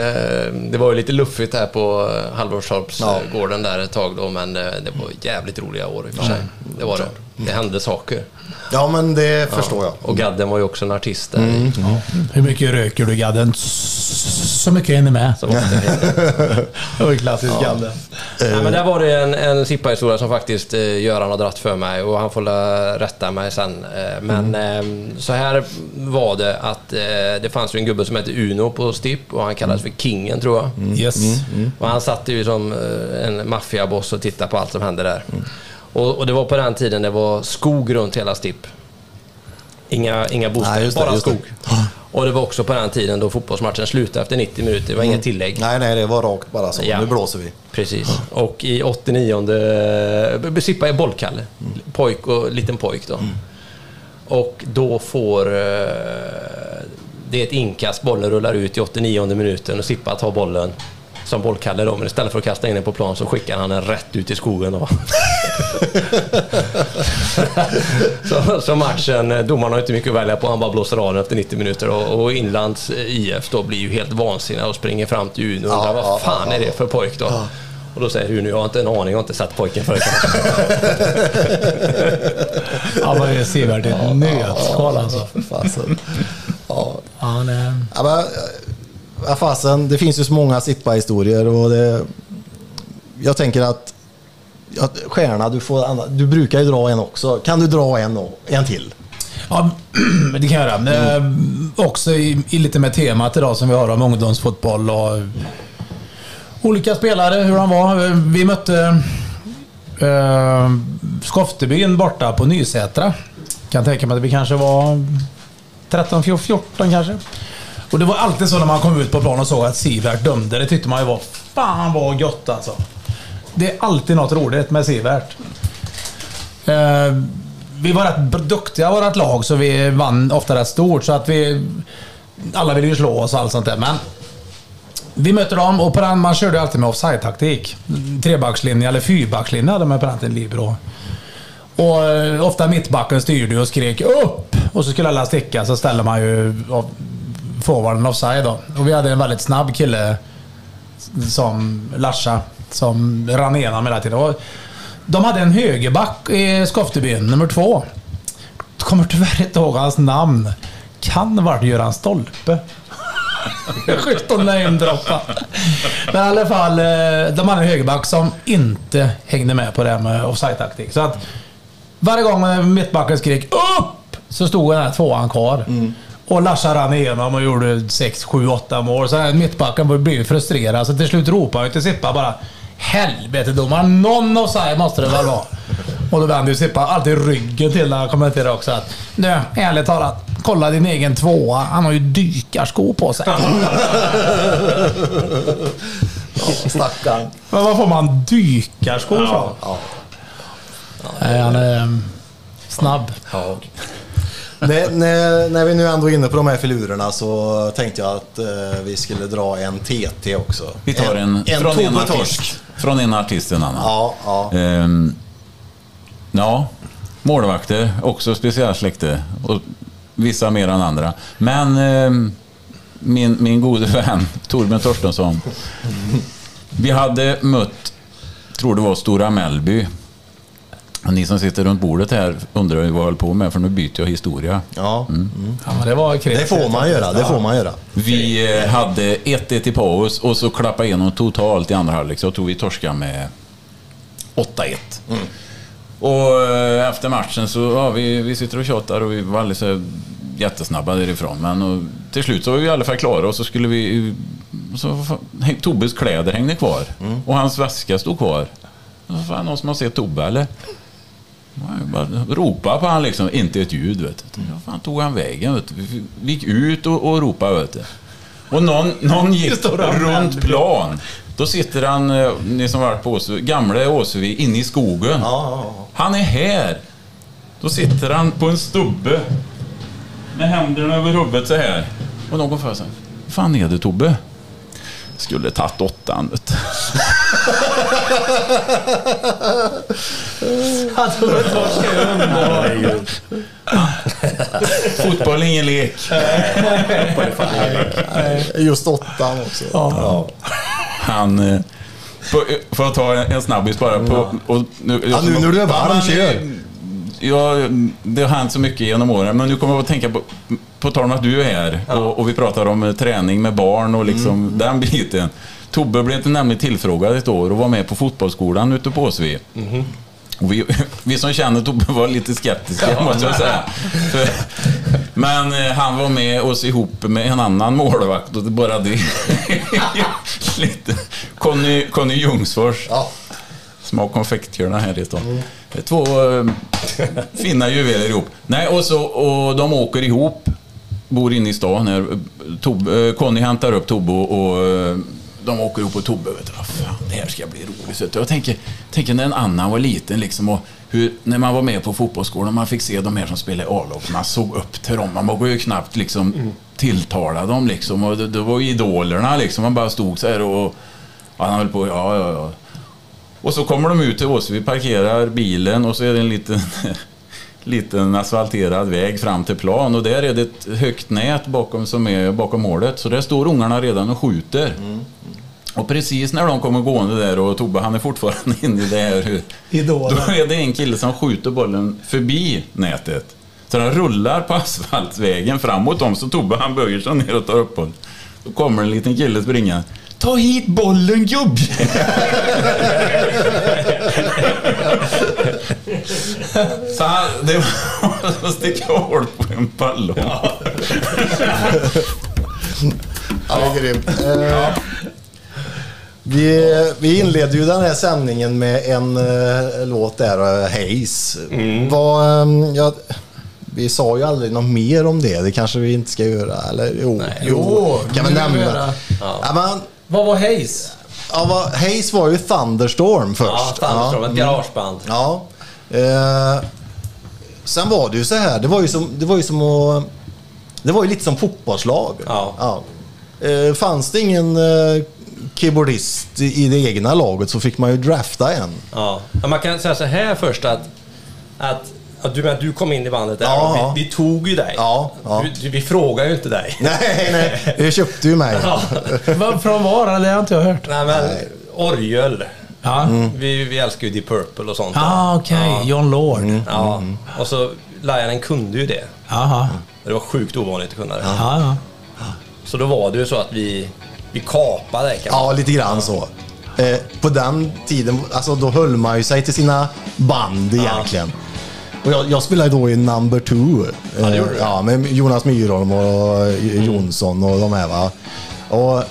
det var ju lite luffigt här på Halvorstorpsgården där ett tag då, men eh, det var jävligt roliga år i och för sig. Det var det. Det hände saker. Ja, men det förstår jag. Och Gadden var ju också en artist där. Mm. Hur mycket röker du Gadden? Så mycket är ni med. Så var det. Var ju klassiskt Gadden. Ja, men där var det en, en Sippa-historia som faktiskt eh, Göran har dratt för mig och han får rätta mig sen. Eh, men eh, så här var det att eh, det fanns ju en gubbe som hette Uno på Stipp och han kallades för Kingen tror jag. Yes. Och han satt ju som en maffiaboss och tittade på allt som hände där. Och, och det var på den tiden det var skog runt hela Stipp. Inga, inga bostäder, Nej, det, bara just det. skog. Och det var också på den tiden då fotbollsmatchen slutade efter 90 minuter. Det var inga tillägg. Nej, nej, det var rakt bara så. Ja. Nu blåser vi. Precis. Och i 89 Sippa är bollkalle. Pojk och liten pojk då. Och då får... eh, Det är ett inkast, bollen rullar ut i 89 minuten och Sippa tar bollen som bollkalle då, men istället för att kasta in den på plan så skickar han den rätt ut i skogen. Då. så, så matchen, eh, domaren har inte mycket att välja på, han bara blåser av den efter 90 minuter och, och Inlands eh, IF då blir ju helt vansinniga och springer fram till Uno och undrar Ja, vad ja, fan ja, är det för pojk då? Och då säger Uno, jag har inte en aning, jag har inte sett pojken förut. Var ju sevärd i ett nötskal alltså. Fasen. Ja, Han, eh, Ja, men, ja, fasen, det finns ju så många Sitpa-historier och det, jag tänker att att Stjärna, du, får, du brukar ju dra en också. Kan du dra en, en till? Ja, det kan jag göra. Eh, också i, i lite med temat idag som vi har om ungdomsfotboll och eh, olika spelare, hur de var. Vi mötte eh, Skoftebyn borta på Nysätra. Kan tänka mig att vi kanske var 13, 14 kanske. Och det var alltid så när man kom ut på plan och såg att Sivert dömde. Det tyckte man ju var fan vad gött alltså. Det är alltid något roligt med Sivert. Eh, vi var rätt duktiga i vårt lag, så vi vann ofta rätt stort. Så att vi... Alla ville ju slå oss och allt sånt där. Men Vi möter dem och på den, man körde alltid med offside-taktik. Trebackslinje eller fyrbackslinje hade man på den tiden, Libro. Och eh, ofta mittbacken styrde och skrek upp och så skulle alla sticka så ställer man ju forwarden offside då. Och vi hade en väldigt snabb kille som Larsa som rann igenom hela tiden. Och de hade en högerback i Skoftebyn, nummer två. Jag Kommer tyvärr inte ihåg hans namn. Kan ha varit Göran Stolpe. Schysst att namedroppa. Men i alla fall, eh, de hade en högerback som inte hängde med på det här med offside-taktik. Så att varje gång mittbacken skrek upp så stod den här tvåan kvar. Mm. Och Larsa rann igenom och gjorde 6, 7, 8 mål. Så här, mittbacken blev frustrerad. Så till slut ropade han till Sippa bara Helvete domaren, någon offside måste det väl vara? Och då vände ju Sippa alltid ryggen till när han kommenterade också att Nu, ärligt talat. Kolla din egen tvåa. Han har ju dykarsko på sig. Stackarn. Men var får man dykarskor ifrån? Nej, han är mm, snabb. Ja. När, när, när vi nu ändå är inne på de här filurerna så tänkte jag att eh, vi skulle dra en TT också. Vi tar en, en, från, en artist, från en artist till en annan. Ja, ja. Ehm, ja, målvakter, också specialsläkte. Och vissa mer än andra. Men ehm, min, min gode vän Torbjörn Torstensson. Vi hade mött, tror det var Stora Mellby. Och ni som sitter runt bordet här undrar ju vad jag höll på med för nu byter jag historia. ja. Ja, men det var Det kreativt. får man göra, det får man göra. Vi eh, hade 1-1 i paus och så klappade igenom totalt i andra halvlek. Så jag tror vi torskade med 8-1. Och eh, efter matchen så, ja, vi, vi sitter och tjatar och vi var alldeles så jättesnabba därifrån. Men och, till slut så var vi i alla fall klara och så skulle vi... Så, fan, Tobbes kläder hängde kvar och hans väska stod kvar. Så, fan, någon som har sett Tobbe eller? Jag bara ropa på han liksom, inte ett ljud vet du. Ja, fan tog han vägen vet du. Vi gick ut och, och ropade vet du. Och någon, någon gick runt plan. Då sitter han, eh, ni som varit på Åsö, gamla Åsevi, inne i skogen. Han är här. Då sitter han på en stubbe. Med händerna över huvudet så här. Och någon får säga, vad fan är det Tobbe? Skulle tagit åttan vet du. Fotboll är ingen lek. Just åttan också. Ja. Han... eh, eh, får jag ta en, snabbis bara? På, och nu, Ja, nu när du är varm, kör. eh, Ja, det har hänt så mycket genom åren, men nu kommer jag att tänka på, på tal om att du är här och, och vi pratar om eh, träning med barn och liksom Mm. den biten. Tobbe blev nämligen tillfrågad ett år och var med på fotbollsskolan ute på Åsvi. Mhm. Och vi, vi som känner Tobbe var lite skeptiska måste jag säga. För, men eh, han var med oss ihop med en annan målvakt och det bara det. lite. Conny, Conny Ljungsfors. Ja. Små konfektkörna här i stan. Är Två eh, fina juveler ihop. Nej, och, så, och de åker ihop. Bor inne i stan här. Tobbe, eh, Conny hämtar upp Tobbe och, och eh, de åker ihop och Tobbe vet du, fan, det här ska bli roligt. Så Jag tänker, tänker när en annan var liten liksom och hur, när man var med på fotbollsskolan man fick se de här som spelade A-lag. Man såg upp till dem. Man vågade ju knappt liksom tilltala dem liksom. Och det, det var ju idolerna liksom. Man bara stod så här och ja, han höll på, ja, ja, ja. Och så kommer de ut till oss, vi parkerar bilen och så är det en liten, liten asfalterad väg fram till plan och där är det ett högt nät bakom, som är bakom målet. Så där står ungarna redan och skjuter. Och precis när de kommer gående där och Tobbe han är fortfarande inne i det här. Idolen. Då är det en kille som skjuter bollen förbi nätet. Så den rullar på asfaltvägen framåt dem så Tobbe han böjer sig ner och tar upp bollen. Då kommer en liten kille springa. Ta hit bollen gubb! Så han, det var att sticka hål på en ballong. Ja, det är grymt. Eh, vi, vi inledde ju den här sändningen med en eh, låt där, uh, Hayes. Vad, ehm, ja, vi sa ju aldrig något mer om det. Det kanske vi inte ska göra. Eller jo, jo, kan vi det kan vi nämna. göra. Ja. men, Vad var Hayes? ja, vad, Hayes var ju Thunderstorm först. Ja, Thunderstorm, ett garageband. Ja. Eh, sen var det ju så här, det var ju som, det var ju som att... Det var ju lite som fotbollslag. Ja. Eh, fanns det ingen eh, keyboardist i det egna laget så fick man ju drafta en. Ja. Ja, Man kan säga så här först att, att, att du, men du kom in i bandet där Ja, och ja. vi, vi tog ju dig. Ja, ja. Du, vi frågar ju inte dig. Nej, nej, det köpte ju mig. Ja. Från var? Det har inte jag hört. Nej, men orgel. Ja. Mm. Vi, vi älskar ju Deep Purple och sånt. Ah, okej. Ja. John Lord. Mm. Ja. Och så Lianen kunde ju det. Jaha. Det var sjukt ovanligt att kunna det. Ja, ja. Så då var det ju så att vi, vi kapade det Ja, lite grann så. Eh, på den tiden, alltså då höll man ju sig till sina band egentligen. Och jag, jag spelade då i Number Two. Ja, det gjorde du. ja, med Jonas Myrholm och Jonsson och de här va. Och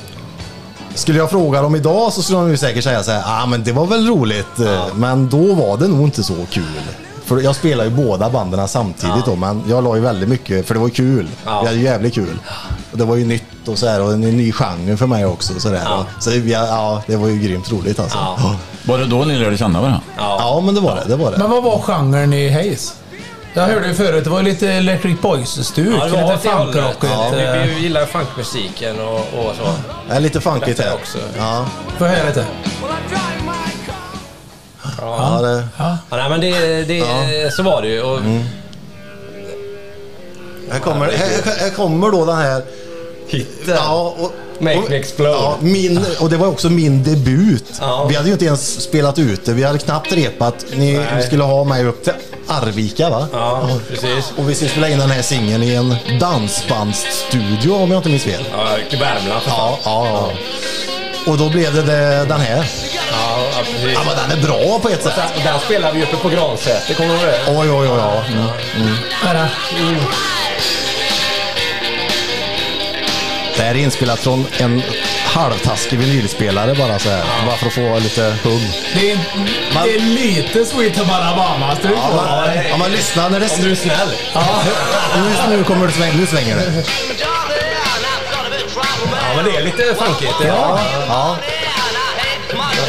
skulle jag fråga dem idag så skulle de ju säkert säga så här, ah, men det var väl roligt. eh, Men då var det nog inte så kul. För jag spelade ju båda banden samtidigt då, men jag la ju väldigt mycket, för det var kul. Ja. Vi hade jävligt kul. Och det var ju nytt och så här, och en ny genre för mig också. Så, där. Ja. så vi, ja, det var ju grymt roligt alltså. Ja. Ja, Var det då ni lärde känna varandra? ja men det var det. det, var det. Men vad var genren i Haze? Jag hörde ju förut, det var lite Electric Boys-stuk. Ja, lite funkrockigt. Ja, Ja, vi, vi gillar funkmusiken och, och så. Det är lite funkigt här. också. Ja, Får jag höra lite? ja, det, Ja. Ja, nej, men det, det, så var det ju. Och, Mm. här, kommer, här, här kommer då den här... Hitten. Ja, och, Make och- me explode. Ja, min, och det var också min debut. Ja. Vi hade ju inte ens spelat ut det. Vi hade knappt repat. Ni Nej. skulle ha mig upp till Arvika va? Ja, precis. Och vi skulle spela in den här singeln i en dansbandsstudio om jag inte minns fel. Ja, till Värmland. Ja, ja, ja. Och då blev det, det den här. Ja, ja, precis. Ja, men den är bra på ett sätt. Och den spelade vi uppe på Gransäter, kommer du ihåg det? Oj, oj, oj. Ja. Mm. Vad det? Det här är inspelat från en halvtaskig vinylspelare bara så här. Bara för att få lite hum. Det är, det är lite Sweet Home Alabama-stuk Ja, på man, det. ja, man lyssnar när det... Om du är snäll. Nu, nu kommer det sväng, nu svänger det. Ja, men det är lite funkigt. det. Ja. Ja.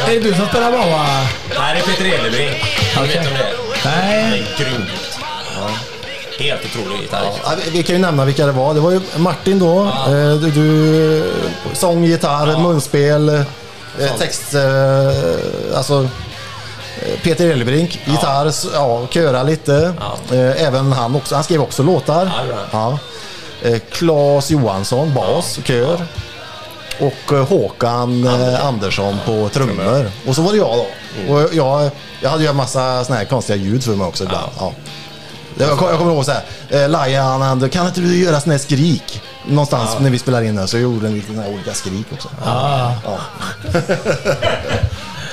Det är du som spelar baba. Nej, det är Peter Edebrink. Du vet om det är. Det Nej. är grymt. Helt otrolig gitarrist. Ja, vi- kan ju nämna vilka det var. Det var ju Martin då. Eh, Du, du, sång, gitarr, munspel, eh, text... Eh, alltså... Peter Elbrink, gitarr, s- ja, köra lite. Ja. Även han också. Han skrev också låtar. Ja. Ja. Claes Johansson, bas, kör. Och Håkan eh, Andersson på trummor. Och så var det jag då. Mm. Och jag, jag hade ju en massa såna här konstiga ljud för mig också ibland. Ja. Jag, kom- jag kommer ihåg såhär, eh, Lajan, han, kan inte du göra sån här skrik? Någonstans när vi spelar in det så gjorde en liten sån här olika skrik också. Ah. Ja.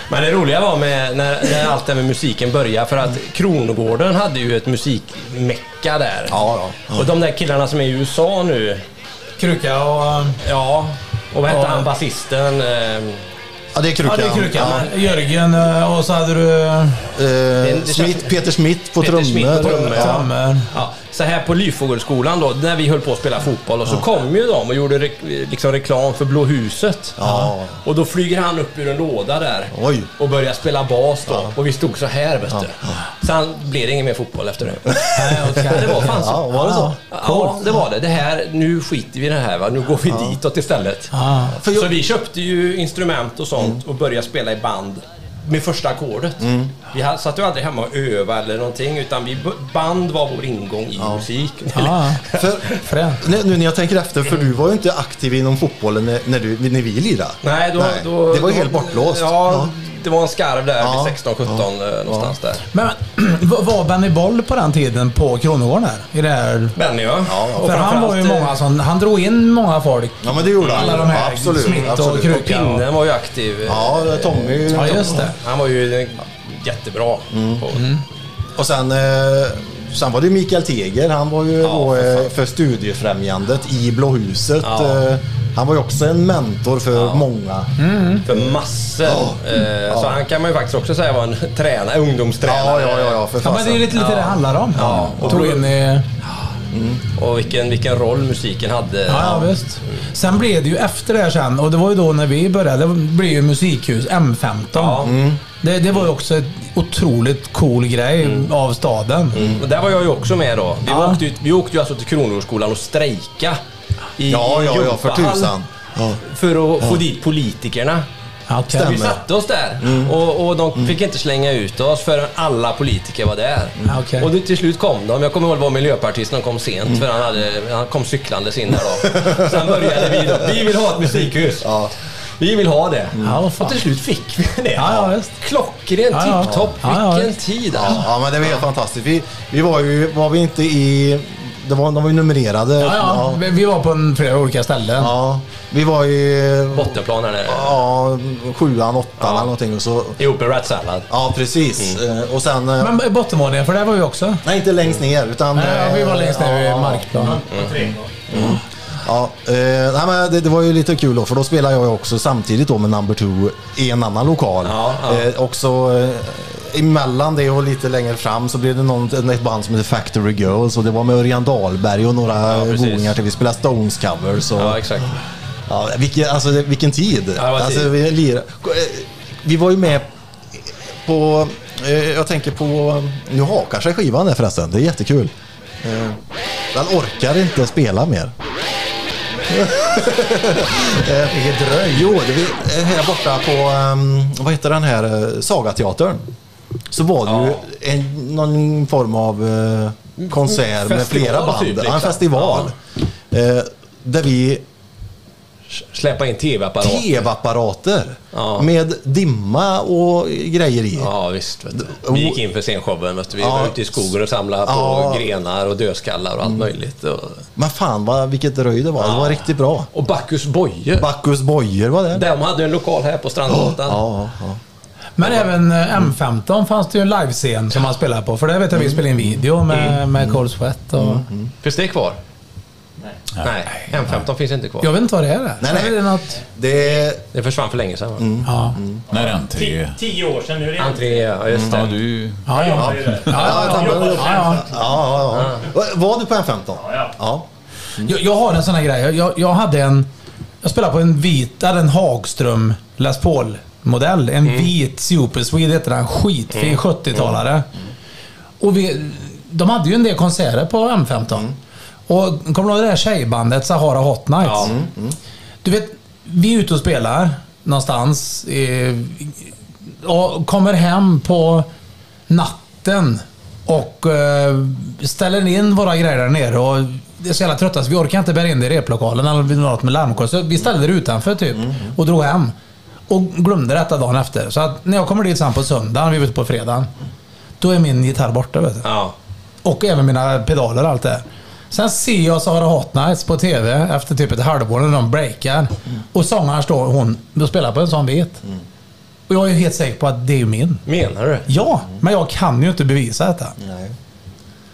Men det roliga var med när, när allt det med musiken började, för att Kronogården hade ju ett musikmecka där. Ja, ja. Och de där killarna som är i USA nu, Kruka och... ja, och vad hette Ja. han basisten? Eh, ja, det är Krukan. Ja, det är Krukan. Ja. Jörgen eh, och så hade du... Eh, det Smith, Peter Smith på Peter trummor. Smith på trummor, ja. Ja, så här på Lyfågelskolan då, när vi höll på att spela fotboll och så kom ju de och gjorde re liksom reklam för Blå huset. Ja. Och då flyger han upp ur en låda där Oj. och börjar spela bas då. Och vi stod så här vet du. Sen blev det ingen mer fotboll efter det. Ja, det var fan så. Ja, var det så? Ja, det var det. Det här, nu skiter vi i det här va. Nu går vi ditåt istället. Så vi köpte ju instrument och sånt och började spela i band med första ackordet. Vi ha- satt ju aldrig hemma och övade eller någonting utan vi, band var vår ingång i musik. Ja, För, nu, när jag tänker efter, för du var ju inte aktiv inom fotbollen när, när, du, när vi lirade. Nej, då, Nej, Då, det var ju helt bortblåst. Ja, Ja. det var en skarv där Ja. vid 16-17 eh, någonstans där. Men var Benny Boll på den tiden på Kronogården här? I det här... Benny ja. Och För han var ju framförallt, eh, många som... Han drog in många folk. Ja, men det gjorde han. Alla de här, Ja, absolut. Smith och absolut. Kruk. Och Pinnen var ju aktiv. eh, Ja, Tommy. Ja, just det. Han var ju jättebra. På, Och sen, eh, sen var det Mikael Teger. Han var ju Ja, då, för eh, för Studiefrämjandet i Blåhuset. Ja. Eh, han var ju också en mentor för många. För massor. Eh, Så han kan man ju faktiskt också säga var en tränare, ungdomstränare. Ja, ja, ja, ja, för Ja, men det är lite, lite Ja. det handlar om. Ja, och Tog då- i... Och vilken, vilken roll musiken hade. Ja, ja, visst. Sen blev det ju efter det här sen, och det var ju då när vi började, det blev ju musikhus M15. Ja. Det, det var ju också ett otroligt cool grej av staden. Och där var jag ju också med då. Vi, Ja. åkte, ju, vi åkte ju alltså till Kronogårdsskolan och strejka. I, Ja, ja, ja, för tusan. för att få dit politikerna. Okej. Stämmer. Vi satte oss där och, och de fick inte slänga ut oss förrän alla politiker var där. Ja, okej. Och det, till slut kom de. Jag kommer ihåg det var miljöpartisten, de kom sent för han, hade, han kom cyklandes in där då. Sen började vi då. Vi vill ha ett musikhus. Vi vill ha det. Ja, vad fan. och till slut fick vi det. Ja, ja. Klockrent, Ja, ja. tipptopp. Ja, ja, Vilken tid alltså. Ja, men det var helt fantastiskt. Vi, vi var ju, var vi inte i... Det var, de var ju numrerade. Ja, ja. Vi- Vi var på en, flera olika ställen. Ja, vi var i... Bottenplan här nere. Ja, sjuan, åttan eller någonting. Och så, Ihop med Rat Salad. ja, precis. Eh, Och sen... eh, Men bottenvåningen, för det var vi också. Nej, inte längst ner. Utan, Nej, ja, vi var längst ner vid ja, markplan. Ja, eh, nej, men det, det var ju lite kul då, för då spelade jag också samtidigt då med Number Two i en annan lokal. Ja, ja. Eh, också eh, emellan det och lite längre fram så blev det någon, ett band som heter Factory Girls och det var med Örjan Dahlberg och några Ja, goingar till. Vi spelade Stones covers. Och, Ja, exakt. Ja, vilken, alltså, vilken tid. Ja, alltså, tid. vi, lirade. Eh, vi var ju med på, eh, jag tänker på, nu hakar sig skivan där förresten, det är jättekul. Eh, Den orkar inte spela mer. Vilket dröj. Jo, det eh, här borta på, ehm, vad heter den här, eh, Sagateatern. Så var det ju en, någon form av eh, konsert med Festival flera band. typ, ja, en liksom. festival. Eh, där vi Släppa in tv-apparater. tv-apparater Ja. med dimma och grejer i. Ja visst. Vet du. Vi gick in för scenshowen. Vet du. Vi Ja. var ute i skogen och samlade på Ja. grenar och dödskallar och allt möjligt. Och, Men fan vad, vilket röj det var. Det var riktigt bra. och Bacchus Bojor. Bacchus Bojer var det. De hade en lokal här på Strandgatan. Ja, ja. Men även eh, M15 fanns det ju en livescen som man spelade på. För det vet jag vi spelade in video med, med Cold Sweat och... Finns det kvar? Nej. M15 finns inte kvar. Jag vet inte vad det är. Nej, nej. Är det något... Det, Det försvann för länge sedan. va? Ja. När entré... Tio år sedan nu är det Entré, ja just det. Ja, du... Ja, ja. Ja. Ja, ja, ja. ja, ja. ja. Var du på M15? ja. Ja. Jag, jag har en sån här grej. Jag, jag hade en... Jag spelade på en vit, en Hagström Les Paul-modell. En vit Super Swede heter den. Skitfin 70-talare. Och vi, de hade ju en del konserter på M15. Och kommer du ihåg det här tjejbandet Sahara Hot Nights? Ja. Du vet, vi är ute och spelar någonstans. Och kommer hem på natten och eh, ställer in våra grejer där nere. Och det är så jävla trötta så vi orkar inte bära in det i replokalen eller något med larmkod. Så vi ställde det utanför typ och drog hem. Och glömde detta dagen efter. Så att när jag kommer dit sen på söndagen, vi var ute på fredagen. Då är min gitarr borta vet du. Ja. Och även mina pedaler och allt det. Sen ser jag Sara Hot Nights på TV efter typ ett halvår när de breakar. Och sångaren står hon och spelar på en sån bit. Och jag är ju helt säker på att det är min. Menar du? Ja, men jag kan ju inte bevisa detta. Nej.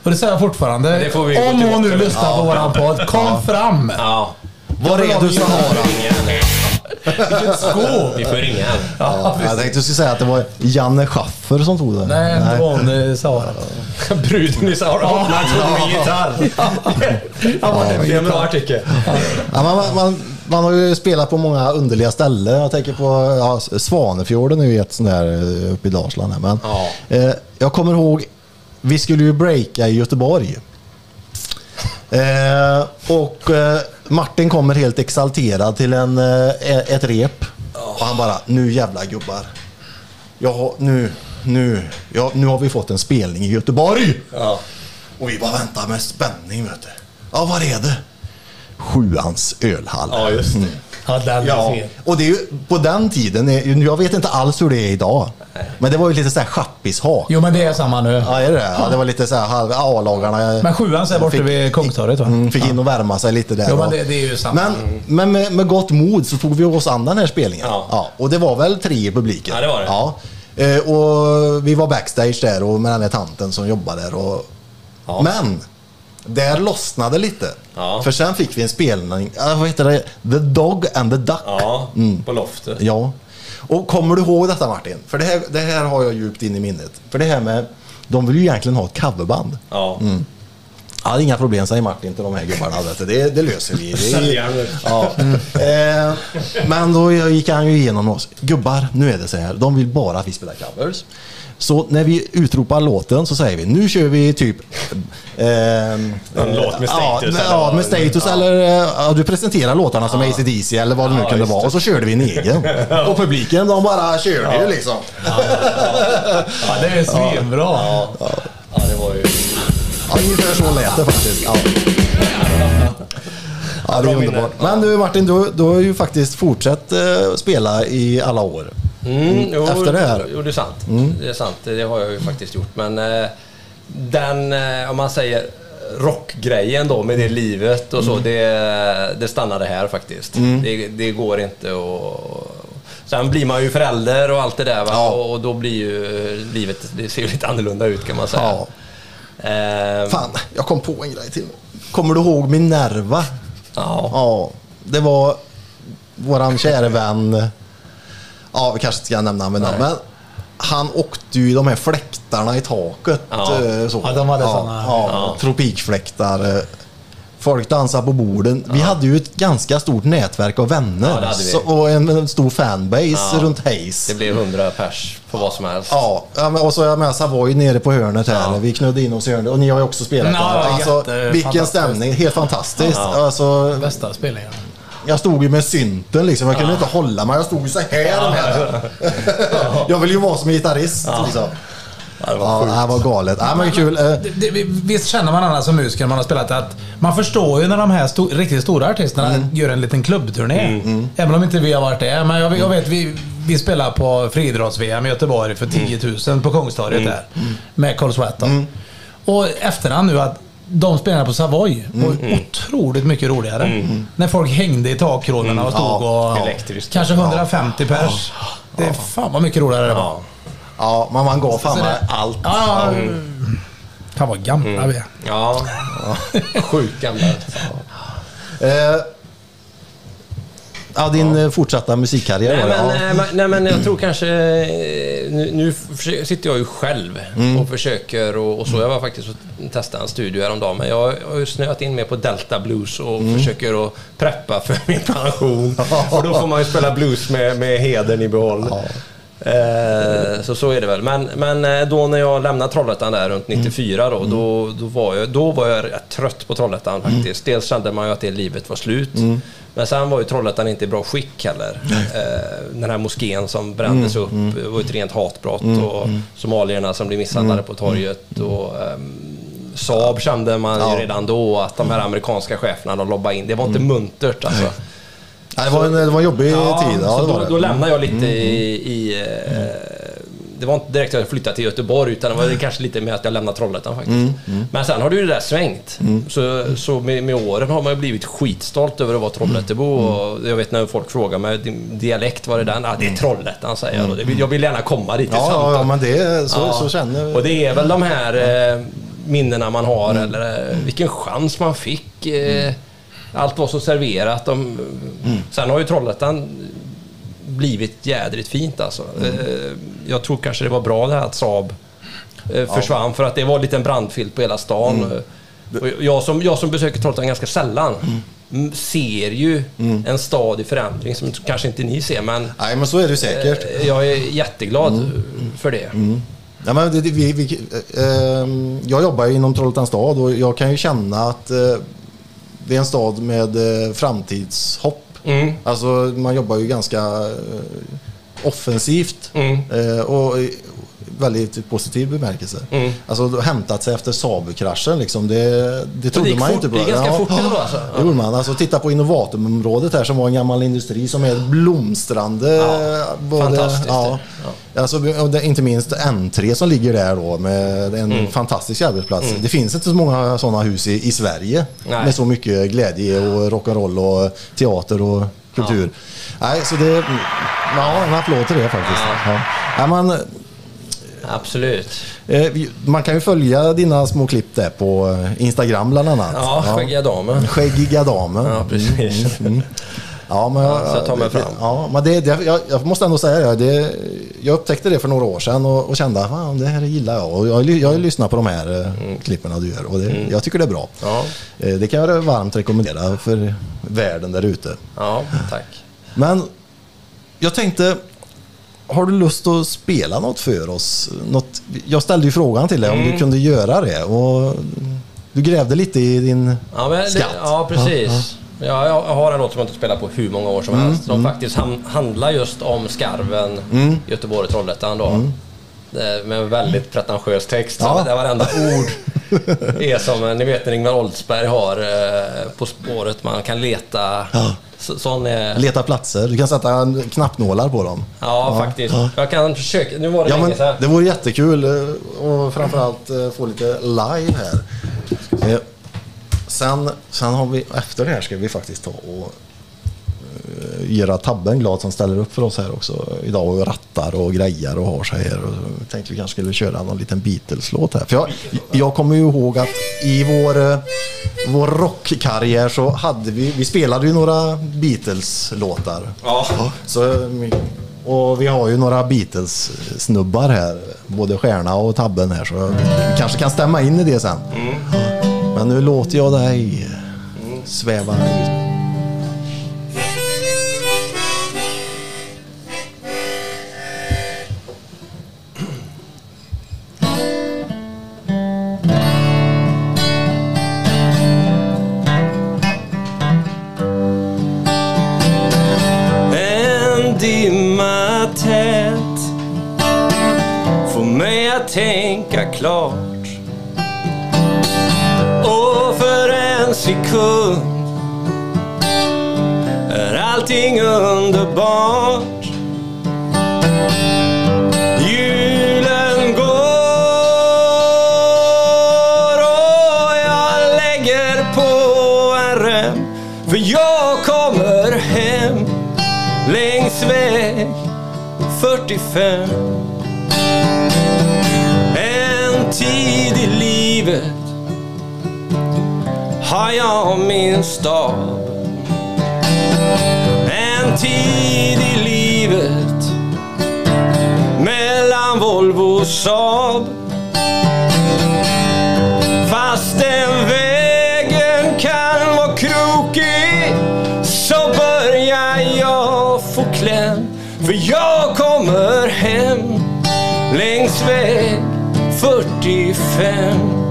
Och det säger jag fortfarande. det får vi gå Om hon nu lyssnar på våran podd, kom fram! Ja. Var är du Sahara? Vilket sko! Vi får ringa henne. Ja, Jag tänkte du skulle säga att det var Janne Schaffer som tog den. Nej, det var hon eh, Sara. Bruden i Sahara Hot Nights tog min gitarr. Ja, Det är en bra artikel. Ja, man, man, man, har ju spelat på många underliga ställen. Jag tänker på ja, Svanefjorden är ju ett sånt där eh, uppe i Dalsland. Men, Ja. eh, jag kommer ihåg, vi skulle ju breaka i Göteborg. Eh, och eh, Martin kommer helt exalterad till en, eh, ett rep. Och han bara, nu jävla gubbar. Har, nu, nu, ja, nu har vi fått en spelning i Göteborg. Ja. Och vi bara väntar med spänning vet du. Ja, var är det? Sjuans ölhall. ja, just det. Ja, den är Ja, och det är ju på den tiden, är- jag vet inte alls hur det är idag. Men det var ju lite såhär chappishak. Jo, men det är samma nu. Ja, är det det? Ja, det var lite såhär halv A-lagarna. Men sjuan så är borta fick- vid Kungstorget va? Mm, fick in och värma sig lite där. Jo, men det, det är ju samma. men, men med, med gott mod så tog vi oss an den här spelningen. Ja. och det var väl tre i publiken. Ja, det var det. Ja. Eh, och vi var backstage där och med den här tanten som jobbade där. Och... Ja. Men, där lossnade lite. Ja. För sen fick vi en spelning, vad heter det? The Dog and the Duck. Ja, på loftet. Ja. Och kommer du ihåg detta Martin? För det här, det här har jag djupt in i minnet. För det här med, de vill ju egentligen ha ett coverband. Ja. Ja, det är inga problem, säger Martin till de här gubbarna. du. Det, det löser vi. Det ja. eh, men då gick han ju igenom oss. Gubbar, nu är det så här. De vill bara att vi spelar covers. Så när vi utropar låten så säger vi nu kör vi typ... ehm, En låt med ja, status, med- eller Ja, med status eller eh, ja, du presenterar låtarna som AC/DC eller vad det nu Ja, kunde vara. Och så körde vi en egen. Och publiken de bara körde ju liksom. Ja, det är svinbra. Ja, det var ju... Ja, ungefär så lät det faktiskt. Ja. Ja, det är underbart. Men du Martin, du, du har ju faktiskt fortsatt eh, spela i alla år. Mm, jo, Efter det här? Mm. Jo, det är sant. Det är sant. Det har jag ju faktiskt gjort. Men eh, den, eh, om man säger rockgrejen då med det livet och så, Mm. det, det stannade här faktiskt. Det, det går inte att... Sen blir man ju förälder och allt det där? Ja. Och, och då blir ju livet, det ser ju lite annorlunda ut kan man säga. Ja. Eh, Fan, jag kom på en grej till. Kommer du ihåg Minerva? ja. Ja, det var våran kära vän. Ja, vi kanske inte ska nämna honom vid namn, men han åkte ju i de här fläktarna i taket. Ja. eh, Så. Ja, de hade ja, såna. Ja, Ja. Tropikfläktar. eh. Folk dansade på borden. Vi hade ju ett ganska stort nätverk av vänner. Så, och en, en stor fanbase Ja. runt Hayes. Det blev 100 pers på vad som helst. Ja, ja, men- och så är jag med Savoy nere på hörnet här. Ja. Vi knödde in oss i hörnet och ni har ju också spelat Ja, där. Alltså, vilken stämning, helt fantastiskt. Ja. Alltså, Bästa spelningen. Jag stod ju med synten liksom, jag kunde inte hålla mig. Jag stod ju så här med. Jag vill ju vara som en gitarrist. Liksom. Ja, det var Ja, sjukt. det här var galet. Ja, men kul. Det, det, visst känner man annars som musiker när man har spelat att man förstår ju när de här sto, riktigt stora artisterna Mm. gör en liten klubbturné. Även om inte vi har varit det. Men jag, jag vet, vi, vi spelar på friidrotts-VM i Göteborg för 10 000 på Kungstorget där. Med Carl Sweaton. Och efterhand nu att de spelarna på Savoy var otroligt mycket roligare. När folk hängde i takkronorna och stod och... elektriskt. Kanske 150 pers. Det är fan vad mycket roligare det var. Ja. Ja, men man gav fan med allt. Ja, Fan vad gamla vi är. Ja. Sjukt gamla. Ja, din eh, fortsatta musikkarriär Nej men, ja. eh, nej men jag tror kanske... eh, Nu, nu sitter jag ju själv Mm. och försöker och, och så. Jag var faktiskt och testade en studio häromdagen men jag har ju snöat in mer på Delta Blues och Mm. försöker att preppa för min pension. och då får man ju spela blues med, med hedern i behåll. Eh, så så är det väl. Men, men eh, då när jag lämnade Trollhättan där runt 94 då, då, då, var jag, då var jag rätt trött på Trollhättan faktiskt. Dels kände man ju att det livet var slut. Men sen var ju Trollhättan inte i bra skick heller. Eh, den här moskén som brändes upp det var ett rent hatbrott och somalierna som blev misshandlade på torget. Och, ehm, Saab kände man ju Ja. redan då att de här amerikanska cheferna de lobbade in. Det var inte muntert alltså. Det, var en, det var en jobbig tid. Ja, så det var då. Mm. då lämnade jag lite i... i eh, det var inte direkt att jag flyttade till Göteborg utan det var kanske lite med att jag lämnade Trollhättan faktiskt. Mm, Men sen har det ju det där svängt. Så, så med, med åren har man ju blivit skitstolt över att vara Trollhättebo. Mm. Och jag vet när folk frågar mig, din dialekt, var är den? Ah, det är Trollhättan säger jag. Vill- Jag vill gärna komma dit i Mm. Ja, ja, samtal. ja, men det, så, Ja. så känner Och det är väl de här eh, minnena man har, eller eh, vilken chans man fick. Eh, allt var så serverat. De, Sen har ju Trollhättan blivit jädrigt fint alltså. Eh, jag tror kanske det var bra det här att Saab eh, försvann, för att det var lite en brandfilt på hela stan. Eh, Och jag, som, jag som besöker Trollhättan ganska sällan m- ser ju en stad i förändring som kanske inte ni ser, men Nej, men så är det säkert. eh, jag är jätteglad för det. Ja, men det, vi, vi, eh, ehm, jag jobbar ju inom Trollhättans stad och jag kan ju känna att eh, det är en stad med eh, framtidshopp. Mm. Alltså man jobbar ju ganska eh, offensivt Mm. eh, och väldigt positiv bemärkelse. Mm. Alltså hämtat sig efter Saab-kraschen liksom. Det, det trodde gick man fort. inte på. Det gick ganska fort ändå, alltså. Det gjorde man. Alltså titta på Innovatumområdet här som var en gammal industri som är blomstrande. Ja, både- fantastiskt Ja. Alltså, och det, inte minst N3 som ligger där då med en Mm. fantastisk arbetsplats. Det finns inte så många sådana hus i, i Sverige Nej. med så mycket glädje och rock'n'roll och teater och kultur. Nej, så det... Ja, en applåd till det faktiskt. Ja. Ja. man, Absolut. eh, man kan ju följa dina små klipp där på Instagram bland annat. Ja, skäggiga damen. Skäggiga damen. Ja, precis. Ja, men jag, Ja, så jag tar mig fram. Ja, men det, det, jag, jag måste ändå säga det. Jag upptäckte det för några år sedan och, och kände att det här gillar jag. Och jag, jag lyssnat på de här eh, klippen du gör och det, jag tycker det är bra. Ja. Eh, Det kan jag varmt rekommendera för världen där ute. Ja, tack. Men jag tänkte, har du lust att spela något för oss? Något, jag ställde ju frågan till dig om Mm. du kunde göra det. Och du grävde lite i din Ja, men det, skatt. ja precis. Ja, jag har en låt som jag inte spelat på hur många år som Mm, helst. Som faktiskt ham- handlar just om skarven Göteborg och Trollhättan då. Det- Med en väldigt pretentiös text. Ja. Där varenda ord är som, ni vet när Ingvar Oldsberg har eh, På spåret, man kan leta. Ja. Så, sån är... Leta platser. Du kan sätta knappnålar på dem. Ja, faktiskt. Jag kan försöka. Nu var det Ja, länge sedan. det vore jättekul eh, och framförallt eh, få lite live här. Eh, Sen, sen har vi, efter det här ska vi faktiskt ta och eh, göra Tabben glad som ställer upp för oss här också idag och rattar och grejer och har sig här. Och tänkte vi kanske skulle köra någon liten Beatles-låt här. För jag, jag kommer ju ihåg att i vår, eh, vår rockkarriär så hade vi, vi spelade ju några Beatles-låtar. Ja. Så, och vi har ju några Beatles-snubbar här, både Stjärna och Tabben här, så vi kanske kan stämma in i det sen. Men nu låter jag dig sväva ut. Klart. Och för en sekund är allting underbart. Julen går och jag lägger på en rem för jag kommer hem längs väg 45 har jag min stab. En tid i livet mellan Volvo och Saab. Fast den vägen kan vara krokig så börjar jag få kläm. För jag kommer hem längs väg 45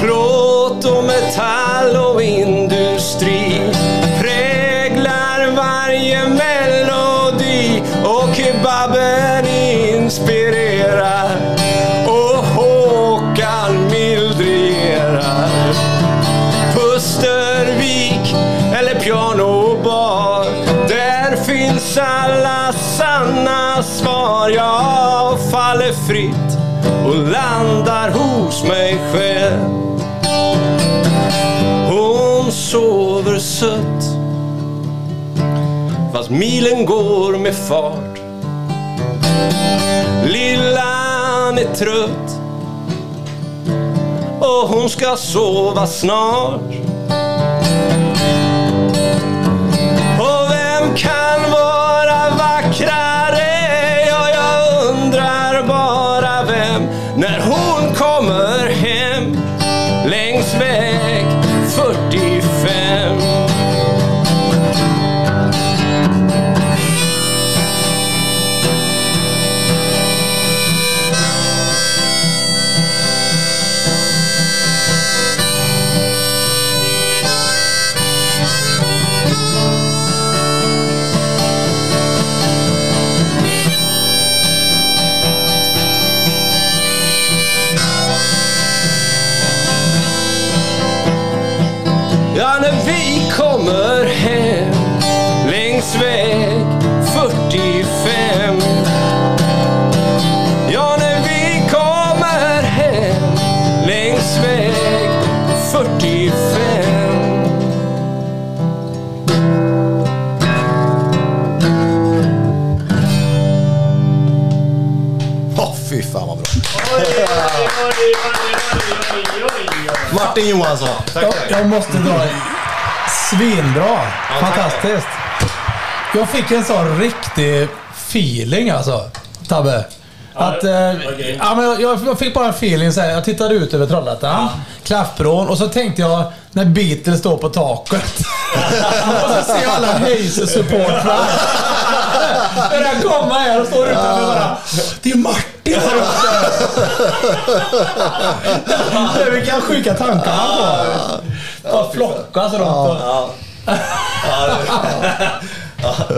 Plåt och metall milen går med fart. Lillan är trött och hon ska sova snart. Och vem kan vara vackrare? Ja, jag undrar bara vem när hon kommer hem längs väg 45. Längs väg 45 Ja, när vi kommer hem längs väg 45 Åh, fy fan vad bra. Oj, oj, oj. Martin Johansson. Jag, jag måste dra Svinbra. tack. Fantastiskt. Jag fick en sån riktig feeling alltså, Tabbe. Att, eh, ja, men jag, jag fick bara en feeling så här. Jag tittade ut över Trollhättan, Klaffbron och så tänkte jag när Beatles står på taket. och så ser jag alla Hayes-supportrar. Börjar komma här och står utanför bara. Det är Martin här uppe. Vilka sjuka tankar man får. Bara flockas runt och...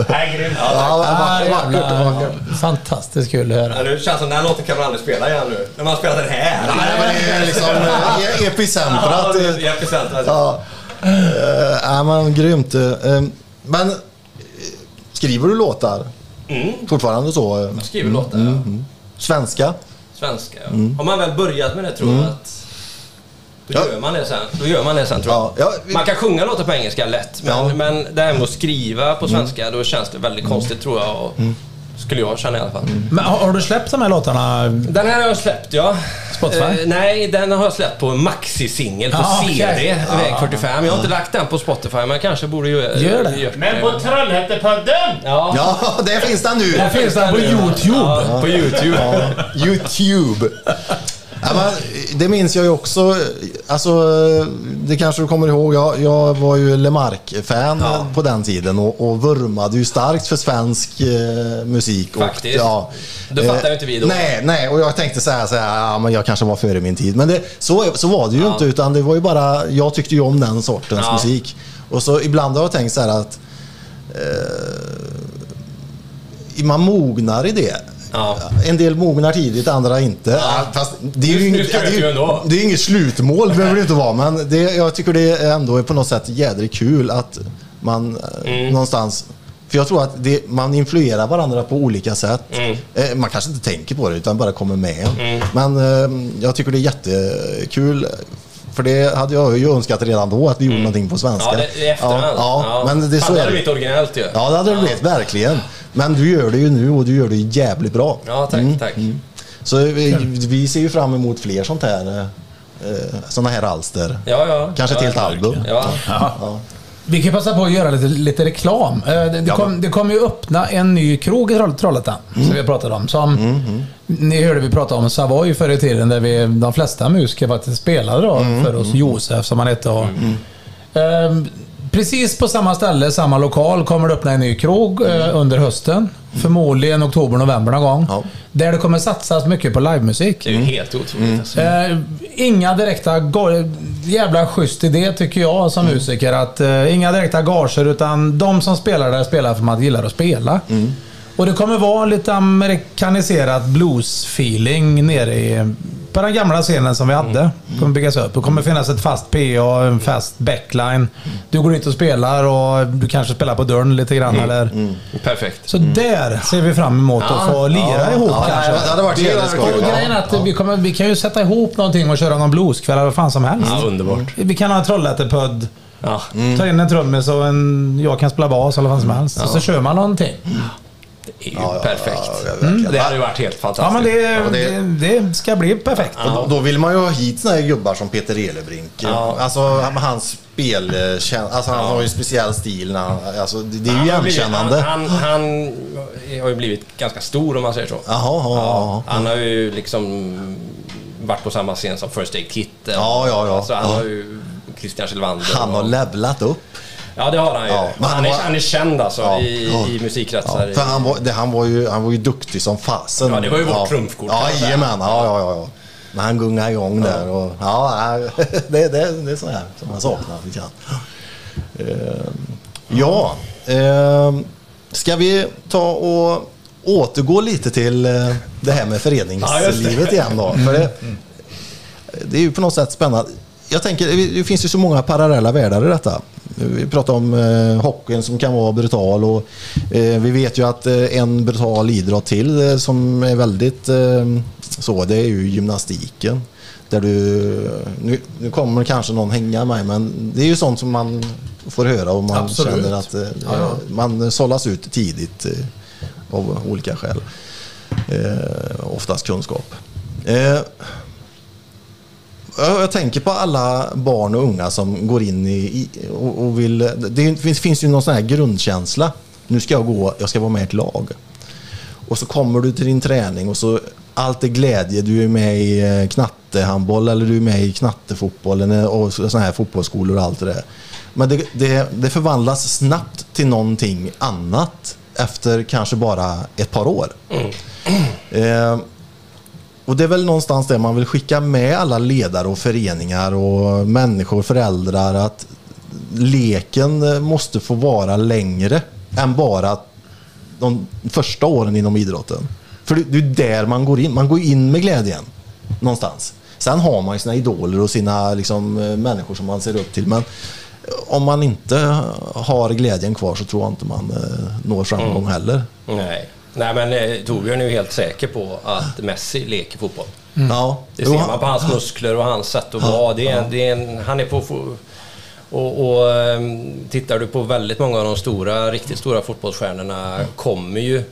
Nej, grymt. Ja, vackert, Ah, vackert, jävlar. vackert. Fantastiskt kul att höra. Ja, nu känns det som den här låten kan man aldrig spela igen nu. När man spelar den här. Nej, men det är liksom eh, epicentrat. Ja, det är epicentrat. Ja. Uh, ja, men grymt. Men skriver du låtar? Mm. Fortfarande så? Jag skriver låtar, ja. Svenska? Svenska, ja. Har man väl börjat med det tror jag att... Då Ja. gör man det sen. Då gör man det sen tror jag. Ja, ja, vi- Man kan sjunga låtar på engelska lätt, men, Ja. men det här med att skriva på svenska, då känns det väldigt konstigt tror jag. Och, Skulle jag känna i alla fall. Men har, har du släppt de här låtarna? Den här har jag släppt, ja. Spotify? Eh, nej, den har jag släppt på maxi-singel på Ah. CD, väg 45. Jag har inte lagt den på Spotify, men jag kanske borde göra Gör det. gjort Men på Trollhättepodden! Ja. Ja, där finns den nu! Där finns den på YouTube. Ja, på YouTube. Ja, YouTube. Ja, men, det minns jag ju också. Alltså, det kanske du kommer ihåg. Jag, jag var ju Lemark-fan Ja. på den tiden och, och vurmade ju starkt för svensk eh, musik. Faktiskt. Och, ja, Det fattar eh, ju inte vi då. Nej, nej, och jag tänkte säga så här, ja, men jag kanske var före min tid. Men det, så, så var det ju Ja. inte, utan det var ju bara, jag tyckte ju om den sortens musik. Och så ibland har jag tänkt så här att eh, man mognar i det. Ja. En del mognar tidigt, andra inte. Ja, Fast det är ju inget, det är det är inget slutmål, behöver det inte vara. Men det, jag tycker det är ändå på något sätt jädrigt kul att man eh, Mm. någonstans... För jag tror att det, man influerar varandra på olika sätt. Mm. Eh, Man kanske inte tänker på det utan bara kommer med. Men eh, jag tycker det är jättekul. För det hade jag ju önskat redan då, att vi gjorde någonting på svenska. Mm. Ja, det, i efterhand. Ja, ja, men det, så det är hade det. blivit originellt ju. Ja, det hade det blivit, verkligen. Men du gör det ju nu och du gör det jävligt bra. Ja, tack, Mm, tack. Så vi, vi ser ju fram emot fler sånt här, eh, såna här alster. Ja, ja. Kanske ett helt album. Ja. Vi kan passa på att göra lite, lite reklam. Eh, Det, kom, det kommer ju öppna en ny krog i Troll- Trollhättan, som vi har pratat om. Som, Ni hörde vi prata om Savoy förr i tiden, där vi, de flesta musiker faktiskt spelade då för oss. Josef, som han hette. Och, Ehm, Precis på samma ställe, samma lokal, kommer det öppna en ny krog eh, under hösten. Förmodligen oktober, november någon gång. Ja. Där det kommer satsas mycket på livemusik. Det är ju helt otroligt. Alltså. Eh, inga direkta... Jävla schysst idé tycker jag som musiker. Att, eh, inga direkta gager utan de som spelar där spelar för att man gillar att spela. Och det kommer vara lite amerikaniserad blues-feeling nere i, på den gamla scenen som vi hade. Det kommer byggas upp. Det kommer finnas ett fast PA, en fast backline. Du går dit och spelar och du kanske spelar på dörren lite grann. Eller, Perfekt. så där ser vi fram emot att få lira ihop ja, kanske. det hade varit jävligt skoj. Ja. grejen är att vi, kommer, vi kan ju sätta ihop någonting och köra någon blueskväll eller vad fan som helst. Ja, underbart. Vi kan ha en Trollhättepodd, Ja. ta in en trummis och en, jag kan spela bas eller vad som helst. Och så kör man någonting. Det är ju perfekt. ja, ja, verkligen. Det hade ju varit helt fantastiskt. Ja men det, det- det, ska bli perfekt. Och då, då vill man ju ha hit såna här gubbar som Peter Elebrink. Ja. Alltså hans spel... Alltså han har ju en speciell stil. Alltså, det, det är ju igenkännande. Han, han, han har ju blivit ganska stor om man säger så. Ja, ja. Han har ju liksom varit på samma scen som First Aid Kit. Ja, ja, ja. Alltså, han Ja. har ju Christian Kjellvander. Han har och- levlat upp. Ja, det har han ju. Ja, men han, han är, var- han är känd alltså Ja, i, ja. i musikkretsar. Ja, för han var, det, han, var ju, han var ju duktig som fasen. Ja, det var ju vårt trumfkort, Ja, säga. jajamän. Ja, ja, ja, ja. När han gungade igång där. Och, ja, det, det, det är sånt här som man saknar lite grann. Ehm, Ja, ehm, ska vi ta och återgå lite till eh, det här med Ja, föreningslivet det. igen då? För det, det är ju på något sätt spännande. Jag tänker, det finns ju så många parallella världar i detta. Vi pratar om eh, hockeyn som kan vara brutal och eh, vi vet ju att eh, en brutal idrott till eh, som är väldigt eh, så, det är ju gymnastiken. Där du, nu, nu kommer kanske någon hänga mig men det är ju sånt som man får höra och man Absolut. känner att eh, man sållas ut tidigt av olika skäl. Oftast kunskap. Jag, tänker på alla barn och unga som går in i, och, och vill... Det finns, finns ju någon sån här grundkänsla. Nu ska jag gå, jag ska vara med i ett lag. Och så kommer du till din träning och så allt är glädje. Du är med i eh, knattehandboll eller du är med i knattefotboll och sådana här fotbollsskolor och allt det där. Men det, det, det förvandlas snabbt till någonting annat efter kanske bara ett par år. Eh, och det är väl någonstans det man vill skicka med alla ledare och föreningar och människor, föräldrar att leken måste få vara längre än bara de första åren inom idrotten. För det är där man går in. Man går in med glädjen någonstans. Sen har man ju sina idoler och sina liksom, eh, människor som man ser upp till. Men om man inte har glädjen kvar så tror jag inte man eh, når framgång heller. Nej. Nej, men eh, Torbjörn är ju helt säker på att Messi leker fotboll. Ja, Det ser man på hans muskler och hans sätt att vara. Det är, en- det är en, han är på... Och, och ehm, tittar du på väldigt många av de stora, riktigt stora fotbollsstjärnorna kommer ju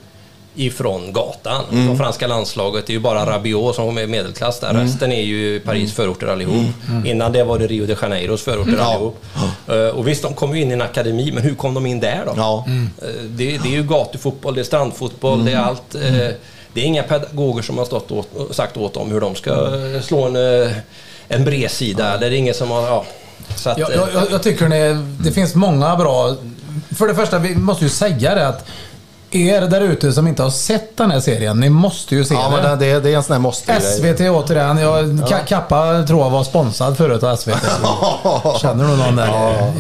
ifrån gatan. Mm. Från franska landslaget. Det är ju bara Rabiot som är medelklass där. Mm. Resten är ju Paris förorter allihop. Innan det var det Rio de Janeiros förorter Ja. allihop. Eh, Och visst, de kom ju in i en akademi, men hur kom de in där då? Ja. Eh, Det, det är ju gatufotboll, det är strandfotboll, det är allt. eh, Det är inga pedagoger som har stått åt, och sagt åt dem hur de ska slå en, en bredsida. Eller det är ingen som har... Ja. Så att, Jag, jag, jag- jag tycker det, det finns många bra... För det första, vi måste ju säga det att er där ute som inte har sett den här serien, ni måste ju se Ja, men det. det, är en sån här måste SVT återigen. Jag, Ka- Kappa tror jag var sponsrad förut av SVT. Känner du någon där? Har-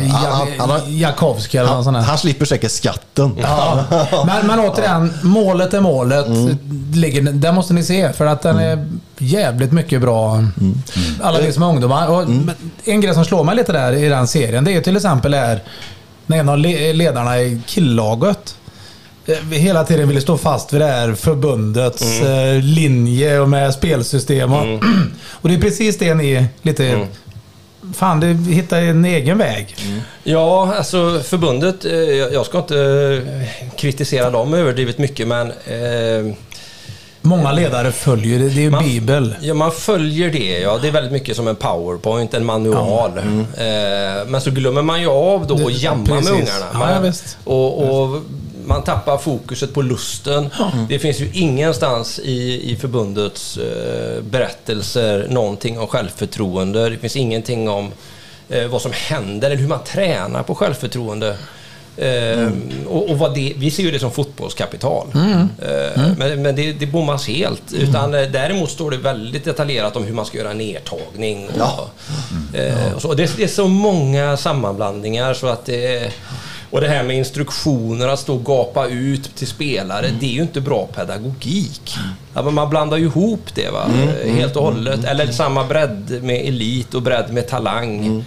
Ja, Jakowski eller någon sån här. han slipper säkert skatten. Ja. Men, men återigen, målet är målet. Mm. Ligger, den måste ni se för att den är jävligt mycket bra. Mm. Alla vi som är ungdomar. Och men En grej som slår mig lite där i den serien, det är ju till exempel är när en av le- ledarna i killaget eh, hela tiden ville stå fast vid det här förbundets Mm. eh, linje och med spelsystem. Och, och det är precis det ni lite... Mm. Fan, det, hitta en egen väg. Ja, alltså förbundet, eh, jag ska inte kritisera dem överdrivet mycket, men eh, Många ledare följer det. Det är ju Man- bibel. Ja, man följer det. Ja. Det är väldigt mycket som en powerpoint, en manual. Mm. Eh, men så glömmer man ju av då att jamma med ungarna. Man, ja, visst. och, och man tappar fokuset på lusten. Det finns ju ingenstans i, i förbundets eh, berättelser någonting om självförtroende. Det finns ingenting om eh, vad som händer eller hur man tränar på självförtroende. Eh, och, och vad det, vi ser ju det som fotbollskapital. Eh, Men, men det, det bommas helt. Utan, eh, däremot står det väldigt detaljerat om hur man ska göra nedtagning. Och, eh, och så. Och det, det är så många sammanblandningar så att det... Och det här med instruktioner, att stå och gapa ut till spelare, det är ju inte bra pedagogik. Ja, men man blandar ju ihop det va? Eh, helt och hållet. Eller samma bredd med elit och bredd med talang.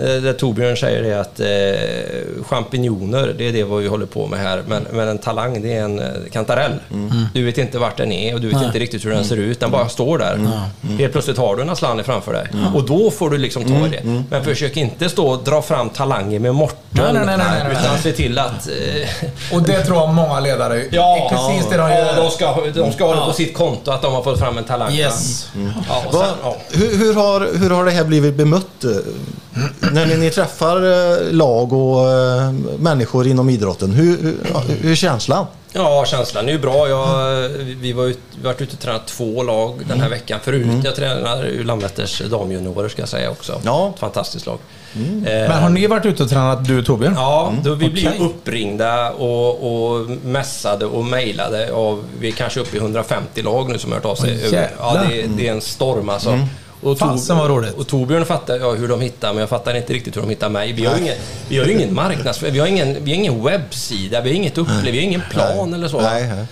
Eh, Där Torbjörn säger det att eh, champinjoner, det är det vi håller på med här. Men, men en talang, det är en eh, kantarell. Du vet inte vart den är och du vet inte riktigt hur den ser ut. Den bara står där. Helt plötsligt har du en asllani framför dig. Och då får du liksom ta det. Men försök inte stå och dra fram talanger med morteln. Nej, nej, nej, nej, nej, nej. Utan se till att... Eh, Och det tror jag många ledare Ja, precis det de ja, gör. de ska, de ska ha Ja. På sitt konto att de har fått fram en talang. Yes. Ja, och Va, sen, ja. hur, hur, har, hur har det här blivit bemött? eh, När ni, ni träffar eh, lag och eh, människor inom idrotten, hur, hur, hur är känslan? Ja, känslan är ju bra. Jag, vi var ut, har varit ute och tränat två lag den här veckan förut. Jag tränar ju Landvetters damjuniorer ska jag säga också. Ja. Ett fantastiskt lag. Eh, Men har ni varit ute och tränat, du och Torbjörn? Ja, då vi blir Okej. uppringda och, och mässade och mejlade av, vi är kanske uppe i 150 lag nu som har hört av sig. Över- ja, det, är- det är en storm alltså. Och Fasen vad roligt. Och Torbjörn fattar ja, hur de hittar, men jag fattar inte riktigt hur de hittar mig. Vi har ingen, vi har ingen marknadsföring, vi har ingen, vi har ingen webbsida, vi har inget upplägg, vi har ingen plan eller så. Nej, nej.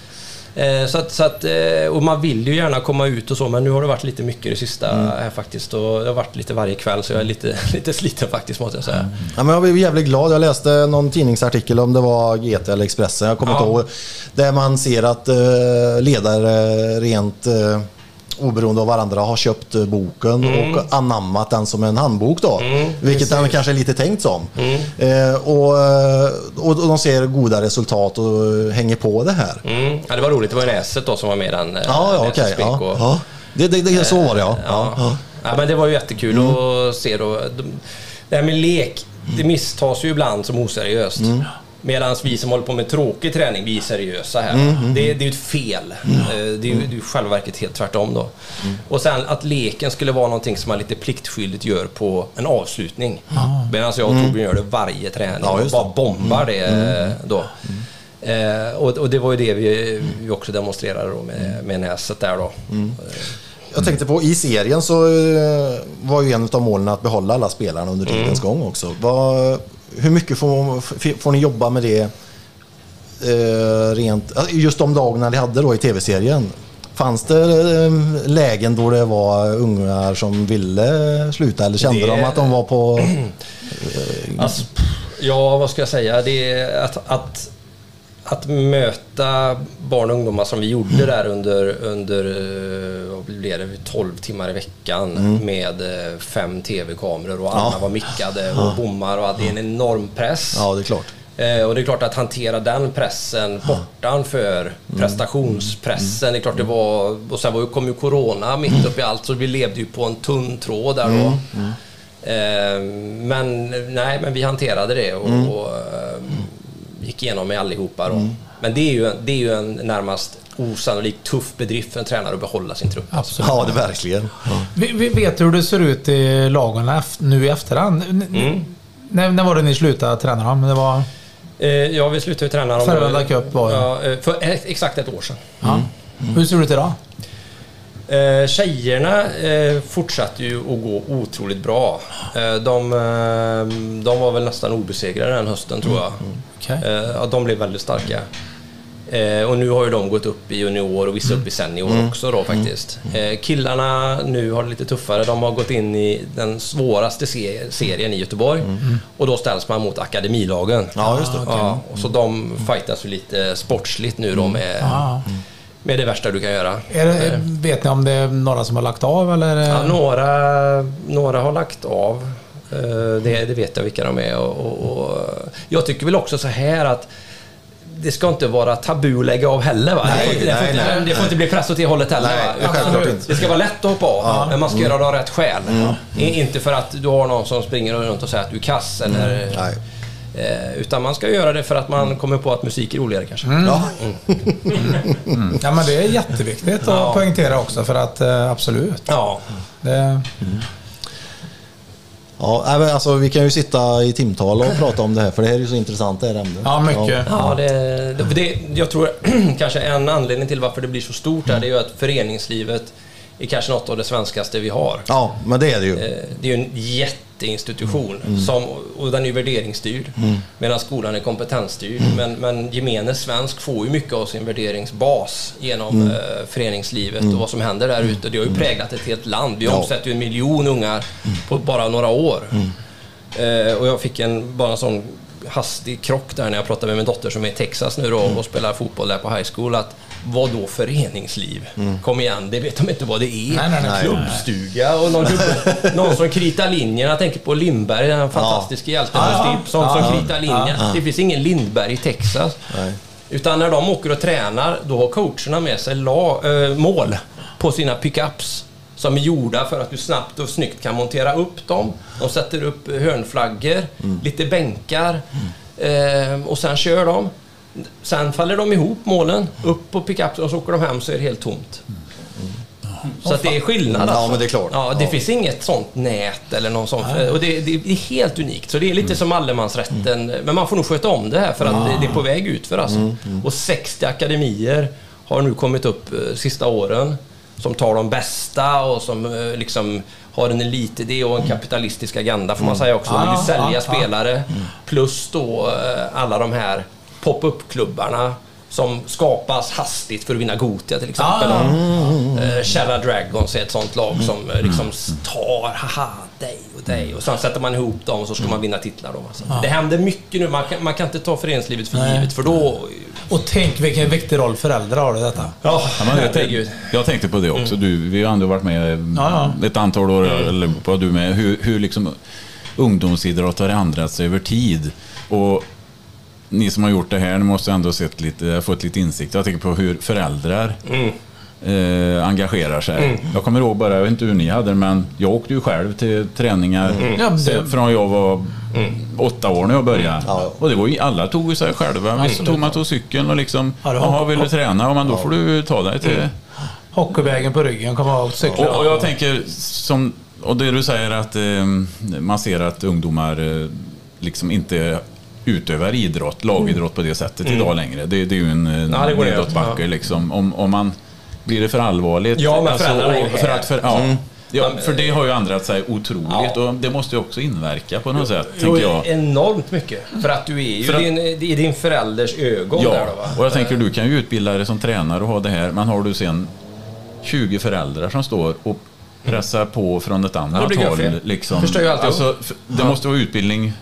Eh, Så att, så att, eh, och man vill ju gärna komma ut och så, men nu har det varit lite mycket det sista Mm. här faktiskt. Och det har varit lite varje kväll, så jag är lite, lite sliten faktiskt måste jag säga. Ja, men jag blev jävligt glad. Jag läste någon tidningsartikel om det var GT eller Expressen. Jag kommer Ja. inte ihåg. Där man ser att eh, ledare rent oberoende av varandra har köpt eh, boken Mm. och anammat den som en handbok då. vilket den kanske är lite tänkt som. Eh, och, eh, och de ser goda resultat och eh, hänger på det här. Mm. Ja, det var roligt, det var Näset då som var med i den. Ja, ja skick ja, och- ja. Det, det, det, så var det ja. ja. Ja. Ja, men det var ju jättekul att se då. De- Det här med lek, det misstas ju ibland som oseriöst. Medan vi som håller på med tråkig träning, vi är seriösa här. Det, det är ju ett fel. Eh, Det är ju det är ju själva verket helt tvärtom då. Och sen att leken skulle vara någonting som man lite pliktskyldigt gör på en avslutning. Medan jag och Torbjörn gör det varje träning. Ja, och bara bombar det eh, då. Eh, och, och det var ju det vi, vi också demonstrerade då med, med näset där då. Jag tänkte på i serien så eh, var ju en av målen att behålla alla spelarna under tidens gång också. Vad, hur mycket får, får ni jobba med det eh, rent, just de dagarna ni hade då i tv-serien? Fanns det eh, lägen då det var ungar som ville sluta eller kände Det- de att de var på... Alltså, ja, vad ska jag säga? Det är att, att, att möta barn och ungdomar som vi gjorde där under, under eh, vad blev det, 12 timmar i veckan med eh, fem tv-kameror och alla Mm. Ja. var mickade och bommar och är en enorm press. Ja, det är klart. Eh, och det är klart att hantera den pressen bortanför prestationspressen. Det är klart det var... Och sen kom ju Corona mitt upp i allt så vi levde ju på en tunn tråd där då. Eh, men nej, men vi hanterade det och, och gick igenom med allihopa då. Men det är, ju, det är ju en närmast osannolikt tuff bedrift för en tränare att behålla sin trupp. Absolut. Ja, det verkligen. Vi, vi vet hur det ser ut i lagen nu i efterhand. Mm. När, när var det ni slutade träna dem? Det var... Eh, ja, vi slutade ju träna dem... Färgelanda Cup var ju- ja, eh, för eh, exakt ett år sedan. Ja. Hur ser det ut idag? Eh, tjejerna eh, fortsatte ju att gå otroligt bra. Eh, de, eh, de var väl nästan obesegrade den hösten tror jag. Okej. Eh, ja, de blev väldigt starka. Eh, och nu har ju de gått upp i junior och vissa upp i senior också då faktiskt. Eh, killarna nu har det lite tuffare. De har gått in i den svåraste se- serien i Göteborg. Och då ställs man mot akademilagen. Ja, just det. Ja, och så de fightas ju lite sportsligt nu då med, Ja. Med det värsta du kan göra. Det, vet ni om det är några som har lagt av eller? Ja, några, några har lagt av. Eh, Det, det vet jag vilka de är. Och, och, och jag tycker väl också så här att det ska inte vara tabu att lägga av heller. Va? Nej, det, får, inte- det, får nej, inte, nej. det får inte bli press åt det hållet heller. Nej, det ska vara lätt att hoppa av, men man ska göra det av rätt skäl. I- Inte för att du har någon som springer runt och säger att du är kass. Eller, Nej. Eh, utan man ska göra det för att man kommer på att musik är roligare kanske. Ja. Ja, men det är jätteviktigt att poängtera också för att eh, absolut. Ja. Det, Ja, nej, men alltså, vi kan ju sitta i timtal och prata om det här för det här är ju så intressant det här ämnet. ja, mycket. Ja, det, det, det, jag tror kanske en anledning till varför det blir så stort här, det är ju att föreningslivet är kanske något av det svenskaste vi har. Ja, men det är det ju. Eh, Det är ju en jätteinstitution som, och den är värderingsstyrd. Medan skolan är kompetensstyrd. Men, men gemene svensk får ju mycket av sin värderingsbas genom eh, föreningslivet och vad som händer där ute. Det har ju präglat ett helt land. Vi Ja. omsätter ju en miljon ungar på bara några år. Eh, och jag fick en, bara en sån hastig krock där när jag pratade med min dotter som är i Texas nu då och spelar fotboll där på high school. Att vad då föreningsliv? Kom igen, det vet de inte vad det är. Nej, nej, nej. En klubbstuga och någon, någon som kritar linjen. Jag tänker på Lindberg, den fantastiska hjälten Ja, med ja. Stipp, som, Ja, som kritar linjen. Det finns ingen Lindberg i Texas. Nej. Utan när de åker och tränar, då har coacherna med sig la, äh, mål på sina pickups som är gjorda för att du snabbt och snyggt kan montera upp dem. De sätter upp hörnflaggor, lite bänkar eh, och sen kör de. Sen faller de ihop, målen, upp på pickupsen och så åker de hem så är det helt tomt. Så att det är skillnad Ja, alltså. men det är klart. Ja, det Ja. finns inget sånt nät eller någon sån. Och det, det, är helt unikt. Så det är lite som allemansrätten. Men man får nog sköta om det här för att det, det är på väg ut för alltså. Och 60 akademier har nu kommit upp eh, sista åren. Som tar de bästa och som eh, liksom har en elitidé och en kapitalistisk agenda får man säga också. De vill ju Ja, sälja ja, ja. spelare. Plus då eh, alla de här pop-up-klubbarna som skapas hastigt för att vinna Gotia till exempel. Ah. Eh, Shalla Dragons är ett sånt lag som eh, liksom tar, haha, dig och dig. Och sen sätter man ihop dem och så ska man vinna titlar. Då, alltså. Det händer mycket nu. Man kan, man kan inte ta föreningslivet för Nej. givet för då... Och tänk vilken viktig roll föräldrar har i detta. Ja, Ja, men jag, tänkte, jag tänkte på det också. Du, vi har ändå varit med Ja, ett antal år, eller vad du med. Hur, hur liksom ungdomsidrott har ändrats över tid. Och ni som har gjort det här, ni måste ändå ha sett lite, fått lite insikt. Jag tänker på hur föräldrar eh, engagerar sig. Jag kommer ihåg bara, jag vet inte hur ni hade det, men jag åkte ju själv till träningar sen från jag var åtta år när jag började. Ja. Och det var ju, alla tog ju sig själva. Visst tog man tog cykeln och liksom, Ja, jaha, vill du träna? Ja, men då får du ta dig till... Hockeyvägen på ryggen, komma ihåg cykla. Och, och jag tänker, som, och det du säger att eh, man ser att ungdomar eh, liksom inte utövar idrott, lagidrott på det sättet idag längre. Det, det är ju en Ja, nedåtbacke Ja. liksom. Om, om man blir det för allvarligt. Ja, men och för här. att för, ja, ja, för det har ju ändrat sig otroligt och det måste ju också inverka på något sätt, Jo, tänker jag. enormt mycket. För att du är ju För att- din, i din förälders ögon Ja, där då va? och jag tänker du kan ju utbilda dig som tränare och ha det här, men har du sen 20 föräldrar som står och pressar på från ett Ja, annat håll. Liksom. Ju alltså, det måste vara utbildning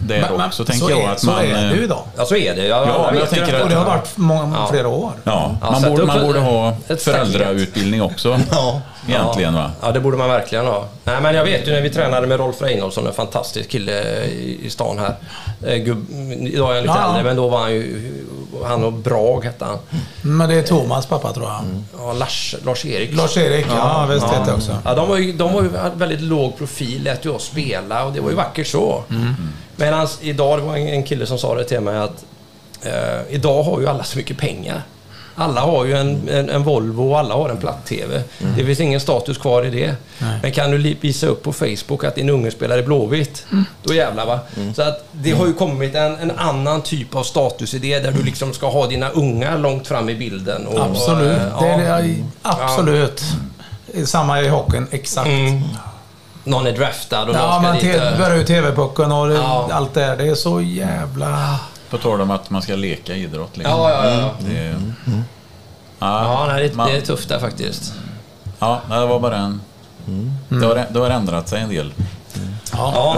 där Men- men också, tänker så jag. är, att så man, är det ju eh, idag. Ja, så är det. Ja, Ja, men jag ju tänker att- Och det har varit många, Ja. flera år. Ja, Ja, man, borde, man borde ha föräldrautbildning också. Ja. Egentligen va? Ja, det borde man verkligen ha. Nej, men jag vet ju när vi tränade med Rolf Reinholdsson, en fantastisk kille i, i stan här. Eh, Gubb, idag är han lite Ja. äldre, men då var han ju... Han och Brag hette han. Men det är Thomas pappa tror jag. Ja, Lars, Lars-Erik. Lars-Erik, ja, visst vet jag också. Ja, de var ju, de var ju väldigt låg profil, lät ju oss spela och det var ju vackert så. Medan idag, det var en, en kille som sa det till mig att eh, idag har ju alla så mycket pengar. Alla har ju en, en, en Volvo och alla har en platt-TV. Det finns ingen status kvar i det. Men kan du visa upp på Facebook att din unge spelar i Blåvitt, då jävlar va. Så att det har ju kommit en, en annan typ av statusidé där du liksom ska ha dina ungar långt fram i bilden. Och, Absolut. eh, Det ja. är, det- absolut. Samma i hockeyn, exakt. Mm. Någon är draftad och Ja, någon ska man dit. te- eh, börjar ju TV-pucken och det, Ja. allt det där. Det är så jävla... På tal om att man ska leka idrott. Liksom. Ja, ja, ja. Det, Ja, nej, det, man- det är tufft där faktiskt. ja, nej, det var bara en... Det, har, det har ändrat sig en del. Ja,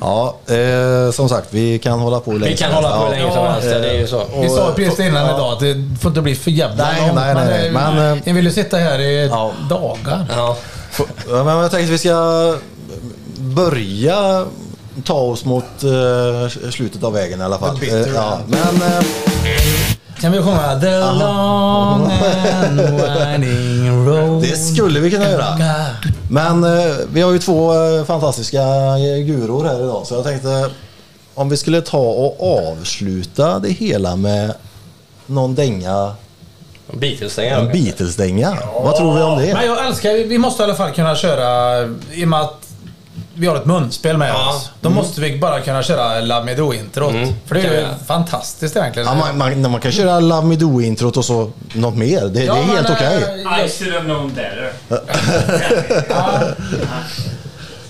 Ja, eh, som sagt, vi kan hålla på hur länge vi kan hålla på hur länge som helst. Det är ju så. Vi sa precis innan ja. idag att det får inte bli för jävla Nej, långt. nej, nej, nej. det- Men, eh, Jag vill ju sitta här i Ja. dagar. Ja. Ja, men jag tänkte att vi ska börja ta oss mot eh, slutet av vägen i alla fall. Eh, ja, men eh, Kan vi sjunga The long and winding road? det skulle vi kunna göra. Men vi har ju två fantastiska guror här idag så jag tänkte om vi skulle ta och avsluta det hela med någon dänga, Beatles-stänga en då. Beatles-dänga. Vad tror vi om Men det? jag älskar, vi måste i alla fall kunna köra, i och med att vi har ett munspel med Ja. oss. Då måste vi bara kunna köra Love Me Do-introt. För det är ju fantastiskt egentligen. Ja, man, man, man kan köra Love Me Do-introt och så något mer. Det, det är men, helt eh, okej. I just- should have known better.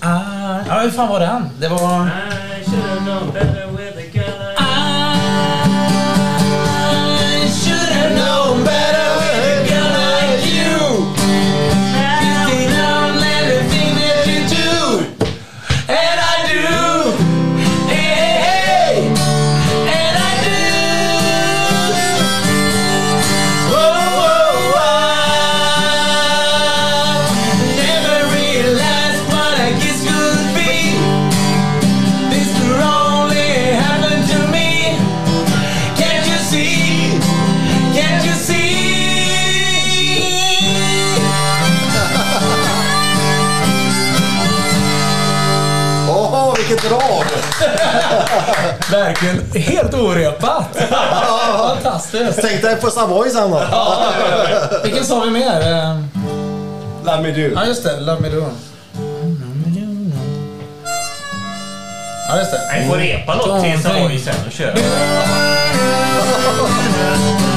Ah, ja, hur fan var den? Det var... I should have known better Drag! Verkligen helt orepat. Fantastiskt. Tänk dig på Savoy sen då. Vilken sa vi mer? Eh, Love me do. Ja, just det. Love me do. Ja, just det. Nej, får repa något till Savoy sen och köra.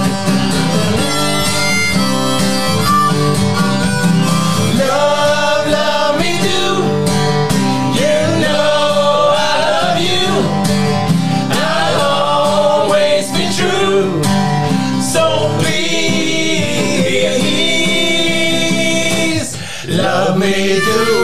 love me do.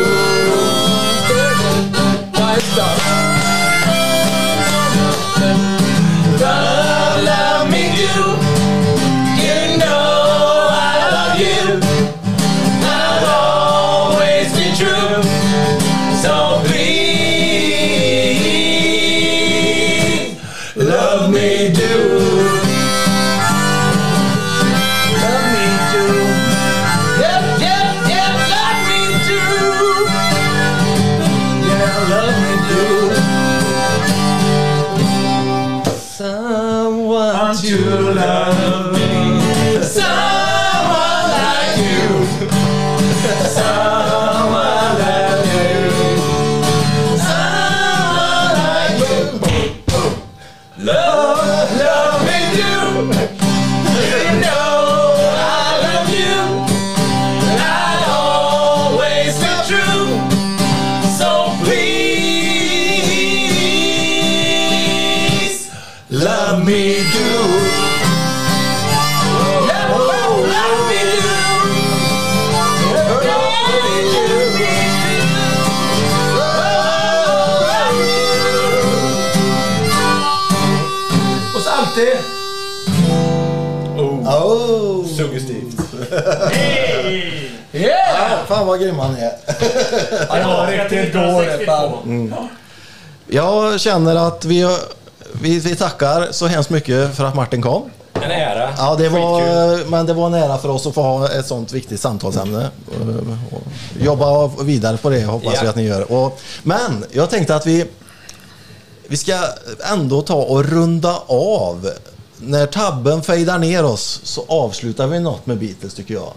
Fan vad grym han är. Det var riktigt dåligt. fan. Jag känner att vi, vi, vi tackar så hemskt mycket för att Martin kom. En ära. Ja, det var, men det var en ära för oss att få ha ett sånt viktigt samtalsämne. Och Jobba vidare på det hoppas Ja. vi att ni gör. Och, men jag tänkte att vi, vi ska ändå ta och runda av. När tabben fejdar ner oss så avslutar vi något med Beatles tycker jag.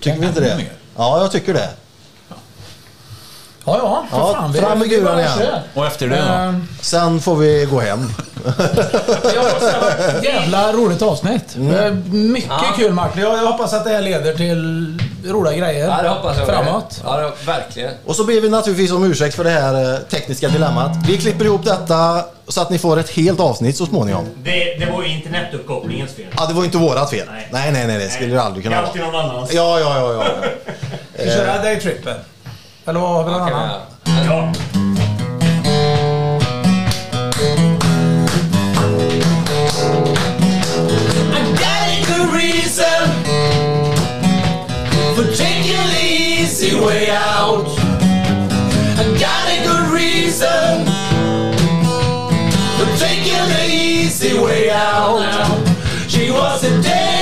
Tycker vi inte det? mer? Ja, jag tycker det. Ja, ja, för Ja, fan. fram med guran igen. Och efter det då? Ehm, Sen får vi gå hem. Ja, jävla roligt avsnitt. Eh, Mycket Ja. kul Martin. Jag, jag hoppas att det här leder till roliga grejer Ja, det hoppas jag. framåt. Ja, det, verkligen. Och så ber vi naturligtvis om ursäkt för det här eh, tekniska dilemmat. Vi klipper ihop detta så att ni får ett helt avsnitt så småningom. Det, det var ju internetuppkopplingens fel. Ja, det var inte vårat fel. Nej, Nej. nej, nej, det skulle det aldrig Det kunna är vara. alltid någon annans. Ja, ja, ja, ja. Ska vi köra daytrippen? Eller vad har vi någon annan? ja. The easy way out. I got a good reason for taking the easy way out. She was a day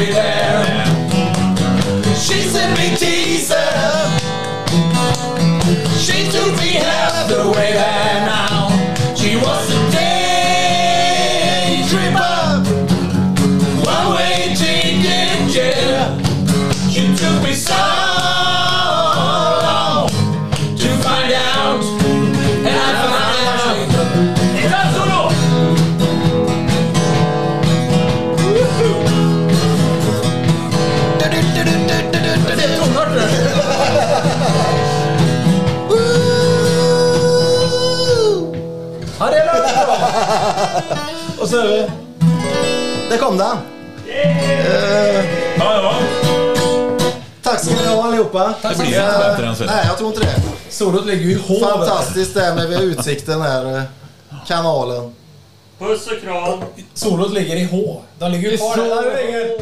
Baby Och så är vi. Där kom den! Ja, ja. Tack ska ni ha allihopa. Tack Det blir Eh, inte bättre än så. Nej, jag tror inte det. Solot ligger ju i håret. Fantastiskt det med utsikten här. eh, Kanalen. Puss och kram. Solot ligger i H. De ligger ju kvar där.